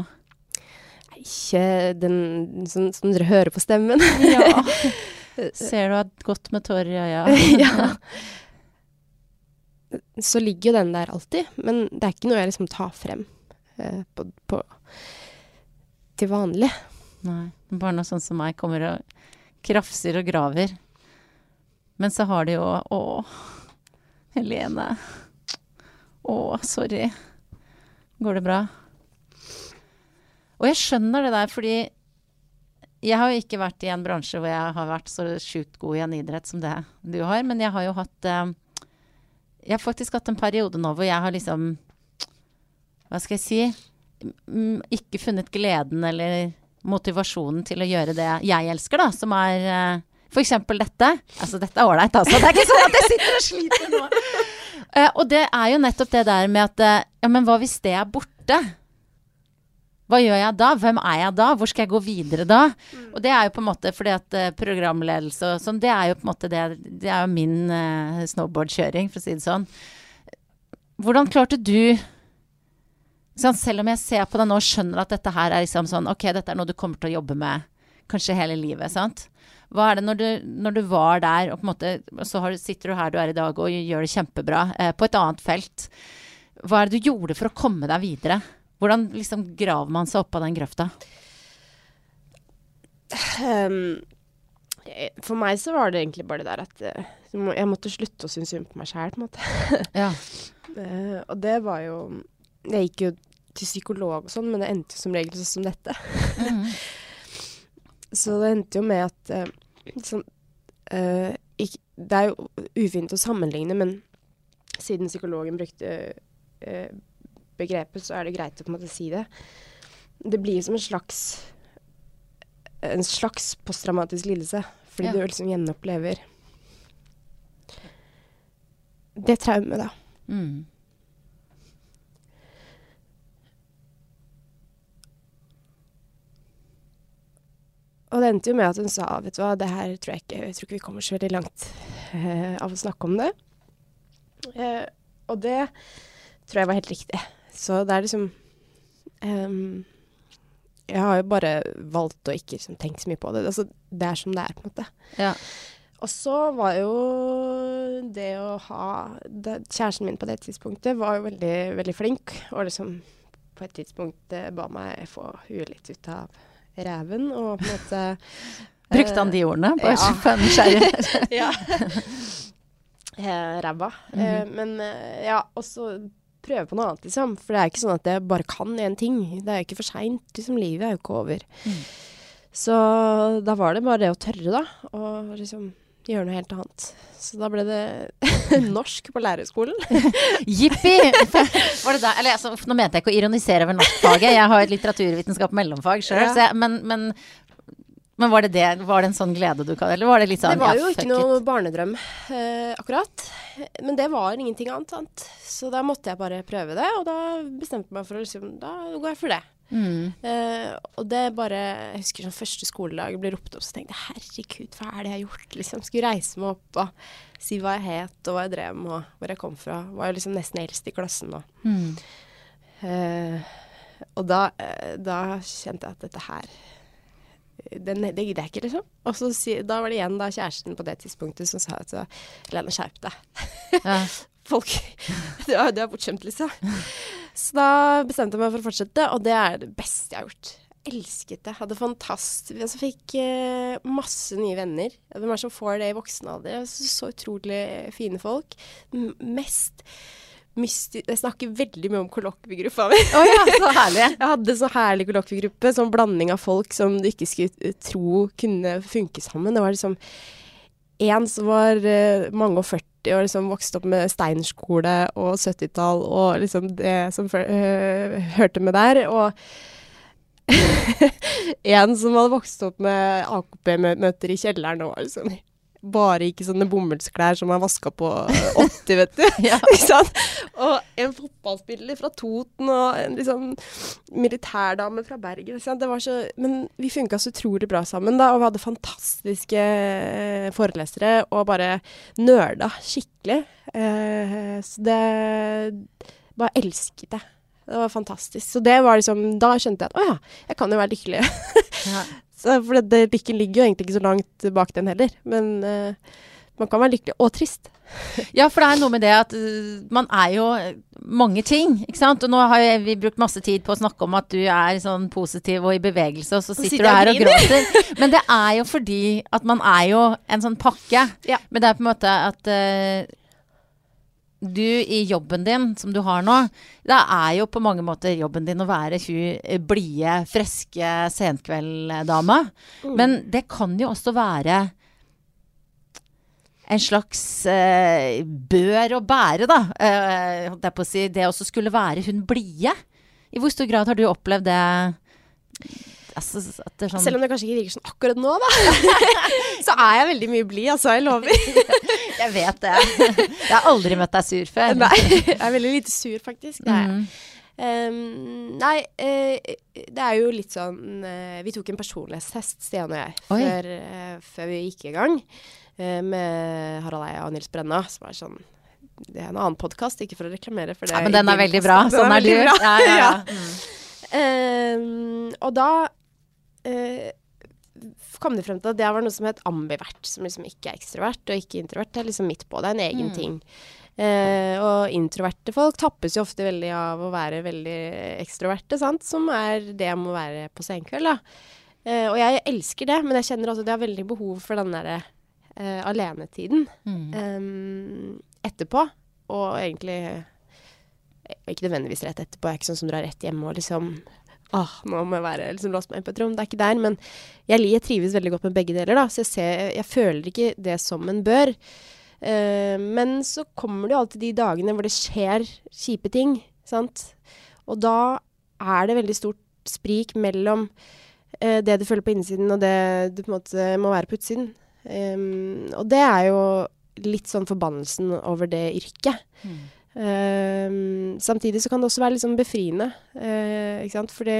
Ikke den som, som dere hører på stemmen. Ja. Ser du har gått med tårer i øya? ja. Så ligger jo den der alltid, men det er ikke noe jeg liksom tar frem eh, på, på, til vanlig. Nei. Bare noe sånn som meg kommer og krafser og graver. Men så har de jo Å, Helene. Å, sorry. Går det bra? Og jeg skjønner det der, fordi jeg har jo ikke vært i en bransje hvor jeg har vært så sjukt god i en idrett som det du har, men jeg har jo hatt eh, Jeg har faktisk hatt en periode nå hvor jeg har liksom Hva skal jeg si? Ikke funnet gleden eller motivasjonen til å gjøre det jeg elsker, da, som er eh, eksempel dette. Altså, dette er ålreit, altså. Det er ikke sånn at jeg sitter og sliter nå. Eh, og det er jo nettopp det der med at Ja, men hva hvis det er borte? Hva gjør jeg da? Hvem er jeg da? Hvor skal jeg gå videre da? Og det er jo på en måte fordi at eh, programledelse og sånn, det er jo på en måte det Det er jo min uh, snowboardkjøring, for å si det sånn. Hvordan klarte du sånn, Selv om jeg ser på deg nå og skjønner at dette her er liksom sånn Ok, dette er noe du kommer til å jobbe med kanskje hele livet, sant? Hva er det når du, når du var der, og på en måte så har, sitter du her du er i dag og gjør det kjempebra eh, på et annet felt. Hva er det du gjorde for å komme deg videre? Hvordan liksom graver man seg opp av den grøfta? Eh, for meg så var det egentlig bare det der at eh, jeg måtte slutte å synes synd på meg sjæl, på en måte. Ja. uh, og det var jo Jeg gikk jo til psykolog og sånn, men det endte jo som regel sånn som dette. Mm. Så det endte jo med at uh, sånn, uh, ikk- Det er jo ufint å sammenligne, men siden psykologen brukte begrepet, så er det greit å på en måte si det. Det blir som en slags en slags posttraumatisk lidelse, fordi Ja. du liksom gjenopplever det traumet, da. Mm. Og det endte jo med at hun sa vet du hva, det her tror jeg ikke Jeg tror ikke vi kommer så veldig langt eh, av å snakke om det. Eh, og det tror jeg var helt riktig. Så det er liksom um, Jeg har jo bare valgt å ikke liksom, tenke så mye på det. Altså, det er som det er, på en måte. Ja. Og så var jo det å ha det, Kjæresten min på det tidspunktet var jo veldig, veldig flink, og liksom på et tidspunkt eh, ba meg få huet litt ut av reven og på en måte Brukte han de ordene? Bare ja. for en nysgjerrig. ja. eh, ræva. eh, men eh, ja, og så prøve på noe annet, liksom. For det er ikke sånn at jeg bare kan én ting. Det er jo ikke for seint. Liksom, livet er jo ikke over. Mm. Så da var det bare det å tørre, da. Og liksom gjøre noe helt annet. Så da ble det norsk på lærerskolen. Jippi! Var det der? Eller altså, nå mente jeg ikke å ironisere over norskfaget. Jeg har et litteraturvitenskap mellomfag sjøl, Ja. men, men, men var det det? Var det en sånn glede du kan Eller var det litt sånn Det var jo ja, ikke noe it? barnedrøm, eh, akkurat. Men det var ingenting annet, sant. Så da måtte jeg bare prøve det, og da bestemte jeg meg for å liksom Da går jeg for det. Mm. Eh, og det bare Jeg husker sånn første skoledag ble ropt opp, så tenkte jeg herregud, hva er det jeg har gjort? Liksom Skulle reise meg opp og si hva jeg het og hva jeg drev med og hvor jeg kom fra. Var jo liksom nesten eldst i klassen da. Mm. Eh, og da, eh, da kjente jeg at dette her den, Det gidder jeg ikke, liksom. Og så si, da var det igjen da kjæresten på det tidspunktet som sa at Lene, skjerp deg. Ja. Folk Du er, du er bortskjemt, liksom. Så da bestemte jeg meg for å fortsette, og det er det beste jeg har gjort. Elsket det. Hadde fantastisk altså, Fikk eh, masse nye venner. Hvem er det som får det i voksen alder? Så, så utrolig fine folk. M mest. Jeg snakker veldig mye om kollokviegruppa mi. Oh, ja, så herlig. Jeg hadde så herlig kollokviegruppe, sånn blanding av folk som du ikke skulle tro kunne funke sammen. Det var liksom en som var uh, mange og 40 og liksom vokste opp med steinskole og 70-tall og liksom det som eh, hørte med der. Og en som hadde vokst opp med AKP-møter i kjelleren og var liksom bare gikk i sånne bomullsklær som er vaska på 80, vet du. Ja. Og en fotballspiller fra Toten og en liksom militærdame fra Bergen. Ikke? Det var så, men vi funka så utrolig bra sammen, da, og vi hadde fantastiske eh, forelesere og bare nøla skikkelig. Eh, så det Bare elsket det. Det var fantastisk. Så det var liksom Da skjønte jeg at å ja, jeg kan jo være lykkelig. Ja. Så, for det, lykken ligger jo egentlig ikke så langt bak den heller. Men uh, man kan være lykkelig og trist. Ja, for det er noe med det at uh, man er jo mange ting, ikke sant. Og nå har vi brukt masse tid på å snakke om at du er sånn positiv og i bevegelse, og så sitter sitter du her og og gråter. Men det er jo fordi at man er jo en sånn pakke. Ja. Men det er på en måte at uh, du i jobben din, som du har nå, det er jo på mange måter jobben din å være hun blide, friske senkvelddama. Men det kan jo også være en slags eh, bør å bære, da. Eh, på å si. Det også skulle være hun blide. I hvor stor grad har du opplevd det? Altså, er sånn Selv om det kanskje ikke virker sånn akkurat nå, da. så er jeg veldig mye blid, altså. Jeg lover. Jeg vet det. Jeg har aldri møtt deg sur før. Nei, jeg er veldig lite sur, faktisk. Det er jeg. Ehm, nei, uh, det er jo litt sånn uh, Vi tok en personlighetstest, Stian og jeg, før, uh, før vi gikk i gang. med Harald Eia og Nils Brenna, som er sånn Det er en annen podkast, ikke for å reklamere for det. Ja, men den er veldig bra. Sånn er du. veldig. Ja, ja, ja. Mm. Og da eh, kom det frem til at det var noe som het ambivert, som liksom ikke er ekstrovert og ikke introvert. Det er liksom midt på. Det er en egen Mm. ting. Eh, og introverte folk tappes jo ofte veldig av å være veldig ekstroverte, sant? som er det jeg må være på senkveld. Da. Eh, og jeg elsker det, men jeg kjenner også at jeg har veldig behov for den derre eh, alenetiden Mm. eh, etterpå. Og egentlig eh, ikke nødvendigvis rett etterpå. Jeg er ikke sånn som drar rett hjem og liksom Åh, nå må jeg være liksom låst meg inn på et rom. Det er ikke der. Men jeg, jeg trives veldig godt med begge deler, da. Så jeg, ser, jeg føler ikke det som en bør. Uh, men så kommer det jo alltid de dagene hvor det skjer kjipe ting, sant. Og da er det veldig stort sprik mellom uh, det du føler på innsiden, og det du på en måte må være på utsiden. Um, og det er jo litt sånn forbannelsen over det yrket. Mm. Ehm, samtidig så kan det også være litt sånn befriende, eh, ikke sant. Fordi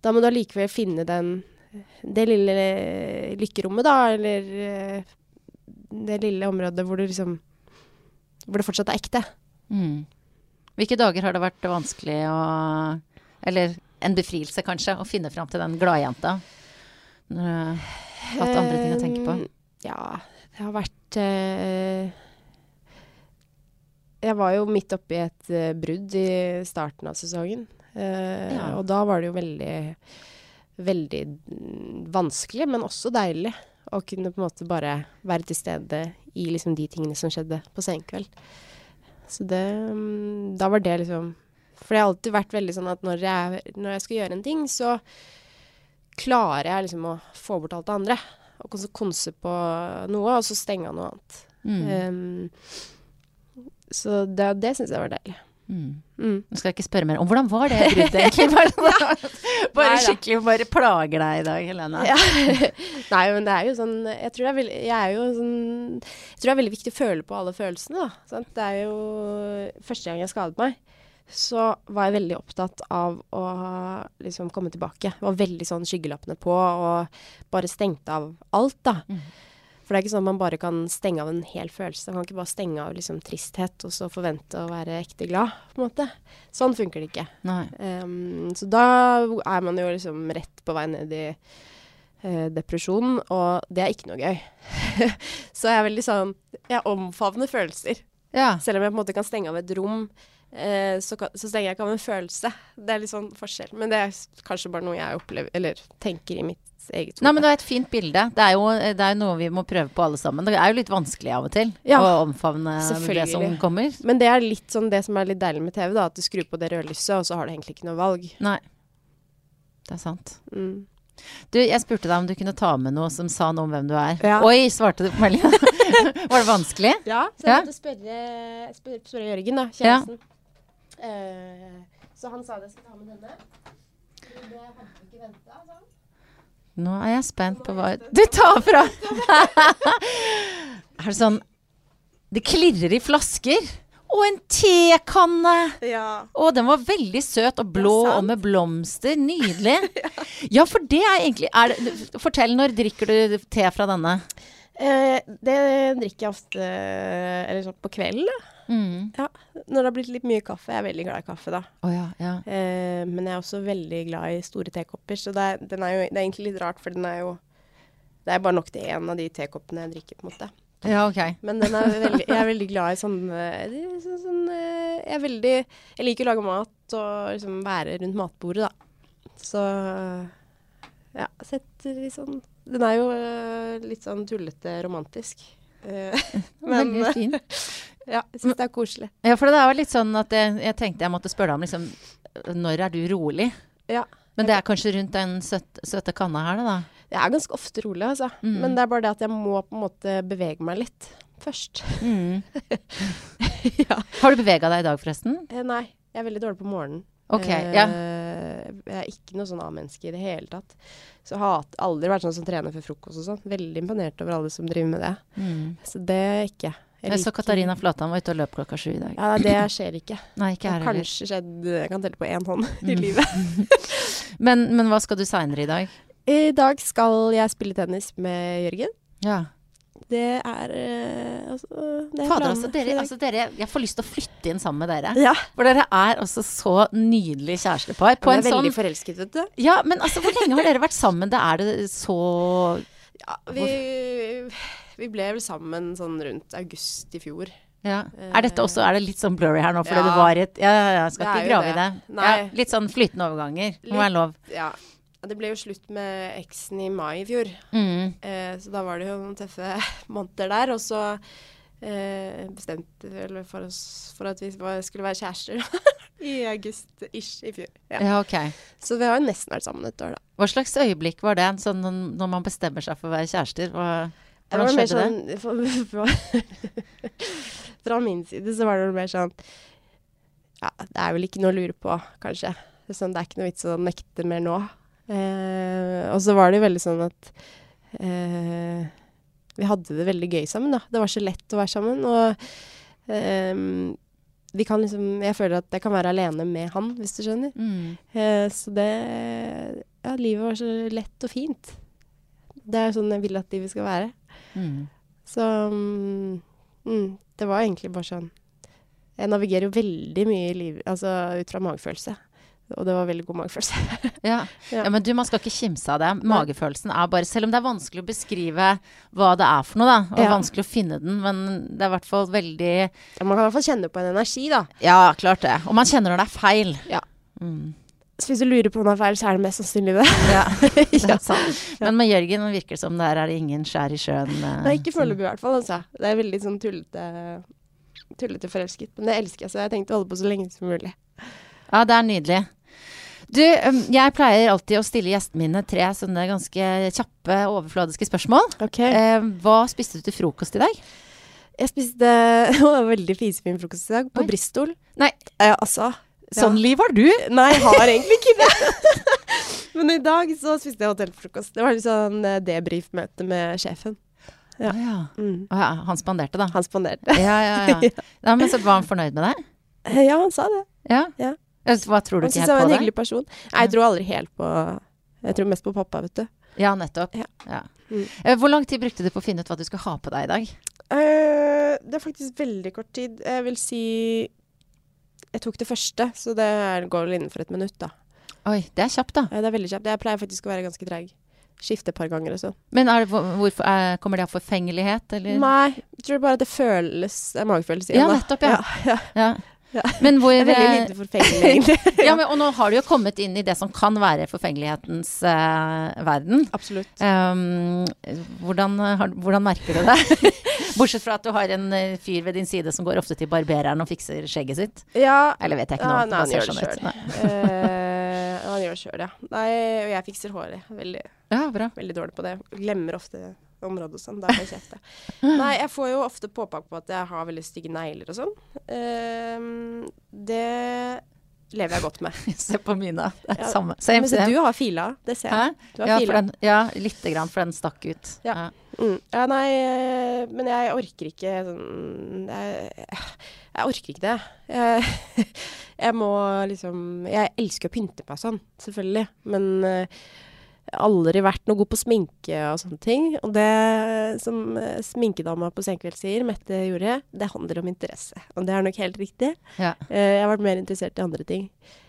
da må du allikevel finne den det lille lykkerommet, da, eller eh, det lille området hvor du liksom Hvor det fortsatt er ekte. Mm. Hvilke dager har det vært vanskelig å Eller en befrielse, kanskje, å finne fram til den gladjenta? Når du har hatt andre ting å tenke på. Ehm, Ja, det har vært eh, Jeg var jo midt oppi et uh, brudd i starten av sesongen. Uh, Ja. Og da var det jo veldig Veldig vanskelig, men også deilig å kunne på en måte bare være til stede i liksom de tingene som skjedde på senkveld. Så det um, Da var det liksom For det har alltid vært veldig sånn at når jeg, når jeg skal gjøre en ting, så klarer jeg liksom å få bort alt det andre. Og konse- på noe, og så stenge av noe annet. Mm. Ehm, så det, det syns jeg var deilig. Mm. Mm. Nå skal jeg ikke spørre mer om hvordan var det bruddet egentlig? Bare, bare skikkelig bare plager deg i dag, Helene. Ja. Nei, men det er jo sånn Jeg tror det er veldig, jeg er jo sånn, jeg tror det er veldig viktig å føle på alle følelsene, da. Sant? Det er jo Første gang jeg skadet meg, så var jeg veldig opptatt av å liksom komme tilbake. Jeg Var veldig sånn skyggelappene på og bare stengte av alt, da. Mm. For det er ikke sånn at man bare kan stenge av en hel følelse. Man kan ikke bare stenge av liksom tristhet og så forvente å være ekte glad, på en måte. Sånn funker det ikke. Ehm, så da er man jo liksom rett på vei ned i uh, depresjon, og det er ikke noe gøy. så jeg er veldig sånn Jeg omfavner følelser. Ja. Selv om jeg på en måte kan stenge av et rom, eh, så, kan, så stenger jeg ikke av en følelse. Det er litt sånn forskjell. Men det er kanskje bare noe jeg opplever, eller tenker i mitt eget hode. Nei, men det er et fint bilde. Det er, jo, det er jo noe vi må prøve på alle sammen. Det er jo litt vanskelig av og til Ja, å omfavne det som kommer. Men det er litt sånn det som er litt deilig med TV, da, at du skrur på det røde lyset, og så har du egentlig ikke noe valg. Nei. Det er sant. Mm. Du, jeg spurte deg om du kunne ta med noe som sa noe om hvem du er. Ja. Oi, svarte du på meldinga? Var det vanskelig? Ja, så Ja. jeg måtte spørre, spørre, spørre Jørgen, da, kjæresten. Eh, så han sa det jeg skulle ta med denne. Det hadde vi ikke venta, sa han. Nå er jeg spent på hva Du tar fra! er det sånn Det klirrer i flasker. Og en tekanne! Ja. Å, den var veldig søt og blå Ja, og med blomster. Nydelig. ja, for det er egentlig er det, Fortell, når drikker du te fra denne? Eh, det drikker jeg ofte eller sånn på kvelden. Mm. Ja. Når det har blitt litt mye kaffe. Jeg er veldig glad i kaffe, da. Oh, ja, ja. Eh, men jeg er også veldig glad i store tekopper, så det er, den er jo, det er egentlig litt rart, for den er jo Det er bare nok til én av de tekoppene jeg drikker, på en måte. Ja, ok. Men den er veldig, jeg er veldig glad i sånn, eh, sånn, sånn eh, Jeg veldig Jeg liker å lage mat og liksom være rundt matbordet, da. Så ja, setter litt sånn Den er jo eh, litt sånn tullete romantisk. Eh, men Veldig fin. Ja, jeg syns det er koselig. Ja, for det var litt sånn at jeg, jeg tenkte jeg måtte spørre deg om liksom Når er du rolig? Ja. Men det er kanskje rundt den søt, søte kanna her, da? Jeg er ganske ofte rolig, altså. Mm. Men det er bare det at jeg må på en måte bevege meg litt først. Mm. ja. Har du bevega deg i dag, forresten? Eh, nei, jeg er veldig dårlig på morgenen. Ok, Eh, ja. Jeg er ikke noe sånn A-menneske i det hele tatt. Så jeg har aldri vært sånn som trener før frokost og sånn. Veldig imponert over alle som driver med det. Mm. Så det er ikke. Jeg så Katarina Flatan var ute og løp klokka sju i dag. Ja, det skjer ikke. Nei, ikke her heller. kanskje skjedd Jeg kan telle på én hånd i Mm. livet. Men, men hva skal du seinere i dag? I dag skal jeg spille tennis med Jørgen. Ja. Det er eh, altså det er Fader, altså dere, altså dere Jeg får lyst til å flytte inn sammen med dere. Ja. For dere er altså så nydelig kjærestepar. På jeg en er veldig sånn forelsket, vet du. Ja, men altså, hvor lenge har dere vært sammen? Det er det så Ja, vi, vi ble vel sammen sånn rundt august i fjor. ja. Er dette også Er det litt sånn blurry her nå fordi Ja. det var et Ja, ja, jeg skal ikke grave i det. Ja, litt sånn flytende overganger. Må være lov. Ja. Det ble jo slutt med eksen i mai i fjor, Mm. eh, så da var det jo noen tøffe måneder der. Og så eh, bestemte vi for oss for at vi skulle være kjærester i august-ish i fjor. Ja. Ja, ok. Så vi har jo nesten vært sammen et år, da. Hva slags øyeblikk var det, sånn når man bestemmer seg for å være kjærester? Hva, Det hvordan var mer skjedde det? sånn fra, fra min side så var det mer sånn Ja, det er vel ikke noe å lure på, kanskje. Sånn, det er ikke noe vits å nekte mer nå. Eh, og så var det veldig sånn at eh, vi hadde det veldig gøy sammen, da. Det var så lett å være sammen. Og eh, vi kan liksom Jeg føler at jeg kan være alene med han, hvis du skjønner. Mm. Eh, så det Ja, livet var så lett og fint. Det er sånn jeg vil at livet skal være. Mm. Så mm, mm, det var egentlig bare sånn Jeg navigerer jo veldig mye i livet, altså ut fra magefølelse. Og det var veldig god magefølelse. Ja. Ja. ja, men du, man skal ikke kimse av det. Magefølelsen er bare Selv om det er vanskelig å beskrive hva det er for noe, da, og Ja. vanskelig å finne den, men det er i hvert fall veldig Ja, man kan i hvert fall kjenne på en energi, da. Ja, klart det. Og man kjenner når det er feil. Ja. Mm. Så hvis du lurer på om det er feil, så er det mest sannsynlig det. Ja, det er sant. Men med Jørgen virker det som der er det ingen skjær i sjøen. Uh, Nei, ikke foreløpig i hvert fall. Altså. Det er veldig sånn tullete, tullete forelsket. Men det elsker jeg, så jeg tenkte å holde på så lenge som mulig. Ja, det er nydelig. Du, jeg pleier alltid å stille gjestene mine tre sånne ganske kjappe, overfladiske spørsmål. Ok. Eh, hva spiste du til frokost i dag? Jeg spiste det var veldig fisefin frokost i dag, på Oi. Bristol. Nei. Ja, altså. Ja. Sånn liv har du? Nei, jeg har egentlig ikke det. Men i dag så spiste jeg hotellfrokost. Det var litt sånn eh, debrief-møte med sjefen. Ja. Ah, ja. Mm. Ah, ja. Han spanderte, da. Han spanderte. Ja, ja, ja. ja men så var han fornøyd med deg? Eh, Ja, han sa det. Ja. Ja. Ja, Hva tror du Han ikke syntes jeg helt var en hyggelig person. Nei, jeg tror aldri helt på Jeg tror mest på pappa, vet du. Ja, nettopp. Ja. Ja. Mm. Eh, Hvor lang tid brukte du på å finne ut hva du skulle ha på deg i dag? Uh, det er faktisk veldig kort tid. Jeg vil si Jeg tok det første, så det går vel innenfor et minutt, da. Oi, det er kjapt, da. Ja, Det er veldig kjapt. Jeg pleier faktisk å være ganske treig. Skifte et par ganger og sånn. Men det, hvorfor, er, kommer det av forfengelighet, eller? Nei, jeg tror bare at det føles Det er magefølelse igjen, da. nettopp, ja. ja. Ja. Ja. Men hvor Det er veldig eh, lite forfengelig, egentlig. Ja, men, og nå har du jo kommet inn i det som kan være forfengelighetens uh, verden. Absolutt. Um, hvordan, har, hvordan merker du det? Bortsett fra at du har en eh, fyr ved din side som går ofte til barbereren og fikser skjegget sitt. Ja, Eller vet jeg ikke noe om. det han gjør det sånn selv. Nei. eh, han gjør det sjøl, ja. Nei, og jeg fikser håret. Veldig, Ja, bra. veldig dårlig på det. Glemmer ofte området og sånn. Da får jeg kjeft. Nei, jeg får jo ofte påpakke på at jeg har veldig stygge negler og sånn. Uh, det lever jeg godt med. Se på mine. Det er Ja, samme. Same, Men se, du har fila, det ser jeg. Du har Ja, den, ja, lite grann, for den stakk ut. Ja. Mm. Ja, nei, eh, men jeg orker ikke sånn jeg, jeg orker ikke det. Jeg, jeg må liksom Jeg elsker å pynte meg sånn, selvfølgelig. Men eh, aldri vært noe god på sminke og sånne ting. Og det som eh, sminkedama på Senkveld sier, Mette gjorde, det handler om interesse. Og det er nok helt riktig. Ja. Eh, jeg har vært mer interessert i andre ting.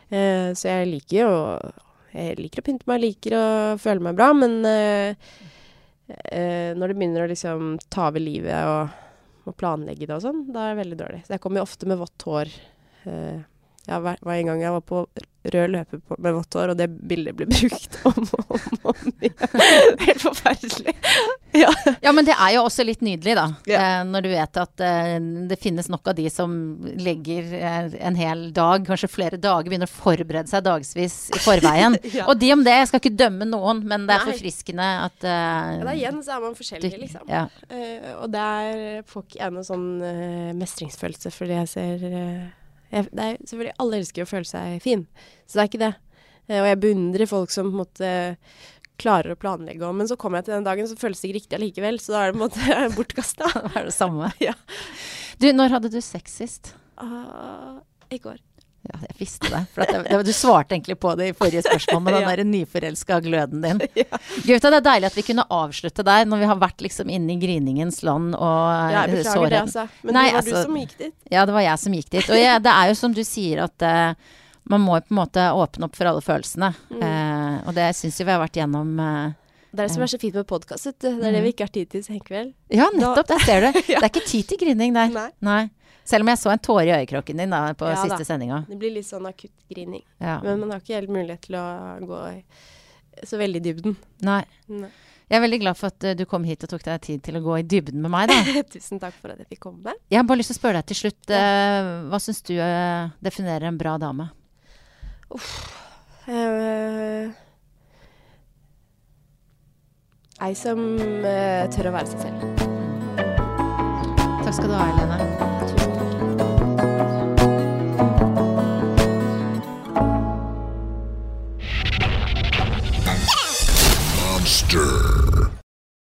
Eh, så jeg liker jo Jeg liker å pynte meg, liker å føle meg bra, men når det begynner å liksom ta over livet og, og planlegge det og sånn, da er det veldig dårlig. Så jeg kommer jo ofte med vått hår. Jeg var, var en gang jeg var på rød løper på, med vått hår, og det bildet blir brukt om og om, om igjen. Helt forferdelig. Ja. Ja, men det er jo også litt nydelig, da. Ja. Eh, når du vet at eh, det finnes nok av de som legger eh, en hel dag, kanskje flere dager, begynner å forberede seg dagsvis i forveien. Ja. Og de om det, jeg skal ikke dømme noen, men det er Nei. forfriskende at ja, da igjen så er man forskjellig, liksom. Og der får ikke jeg noe sånn mestringsfølelse fordi jeg ser jeg, det er, Selvfølgelig, alle elsker å føle seg fin, så det er ikke det. Eh, og jeg beundrer folk som på en måte klarer å planlegge om. Men så kommer jeg til den dagen, så føles det ikke riktig allikevel, så da er det på en måte bortkasta. Det er det samme. Ja. Du, når hadde du sex sist? Uh, I går. Ja, jeg visste det. For at det, det, du svarte egentlig på det i forrige spørsmål med den Ja. der nyforelska gløden din. Ja. Gauta, det er deilig at vi kunne avslutte der, når vi har vært liksom inne i griningens land og Ja, jeg beklager det, altså. Men Nei, det var altså- du som gikk dit. Ja, det var jeg som gikk dit. Og jeg, det er jo som du sier, at uh, man må på en måte åpne opp for alle følelsene. Mm. Uh, og det syns jo vi har vært gjennom Uh, Det er det som er så fint med podkast. Det er det vi ikke har tid til senkveld. Ja, nettopp, der ser du. Det er ikke tid til grining der. Nei. Nei. Selv om jeg så en tåre i øyekroken din da, på Ja siste sendinga. Det blir litt sånn akutt grining. Ja. Men man har ikke helt mulighet til å gå så veldig i dybden. Nei. Nei. Jeg er veldig glad for at eh, du kom hit og tok deg tid til å gå i dybden med meg, da. Tusen takk for at jeg fikk komme. Jeg har bare lyst til å spørre deg til slutt. eh, hva syns du eh, definerer en bra dame? Eh, ei som tør å være seg selv. Takk skal du ha, Helene. Monster.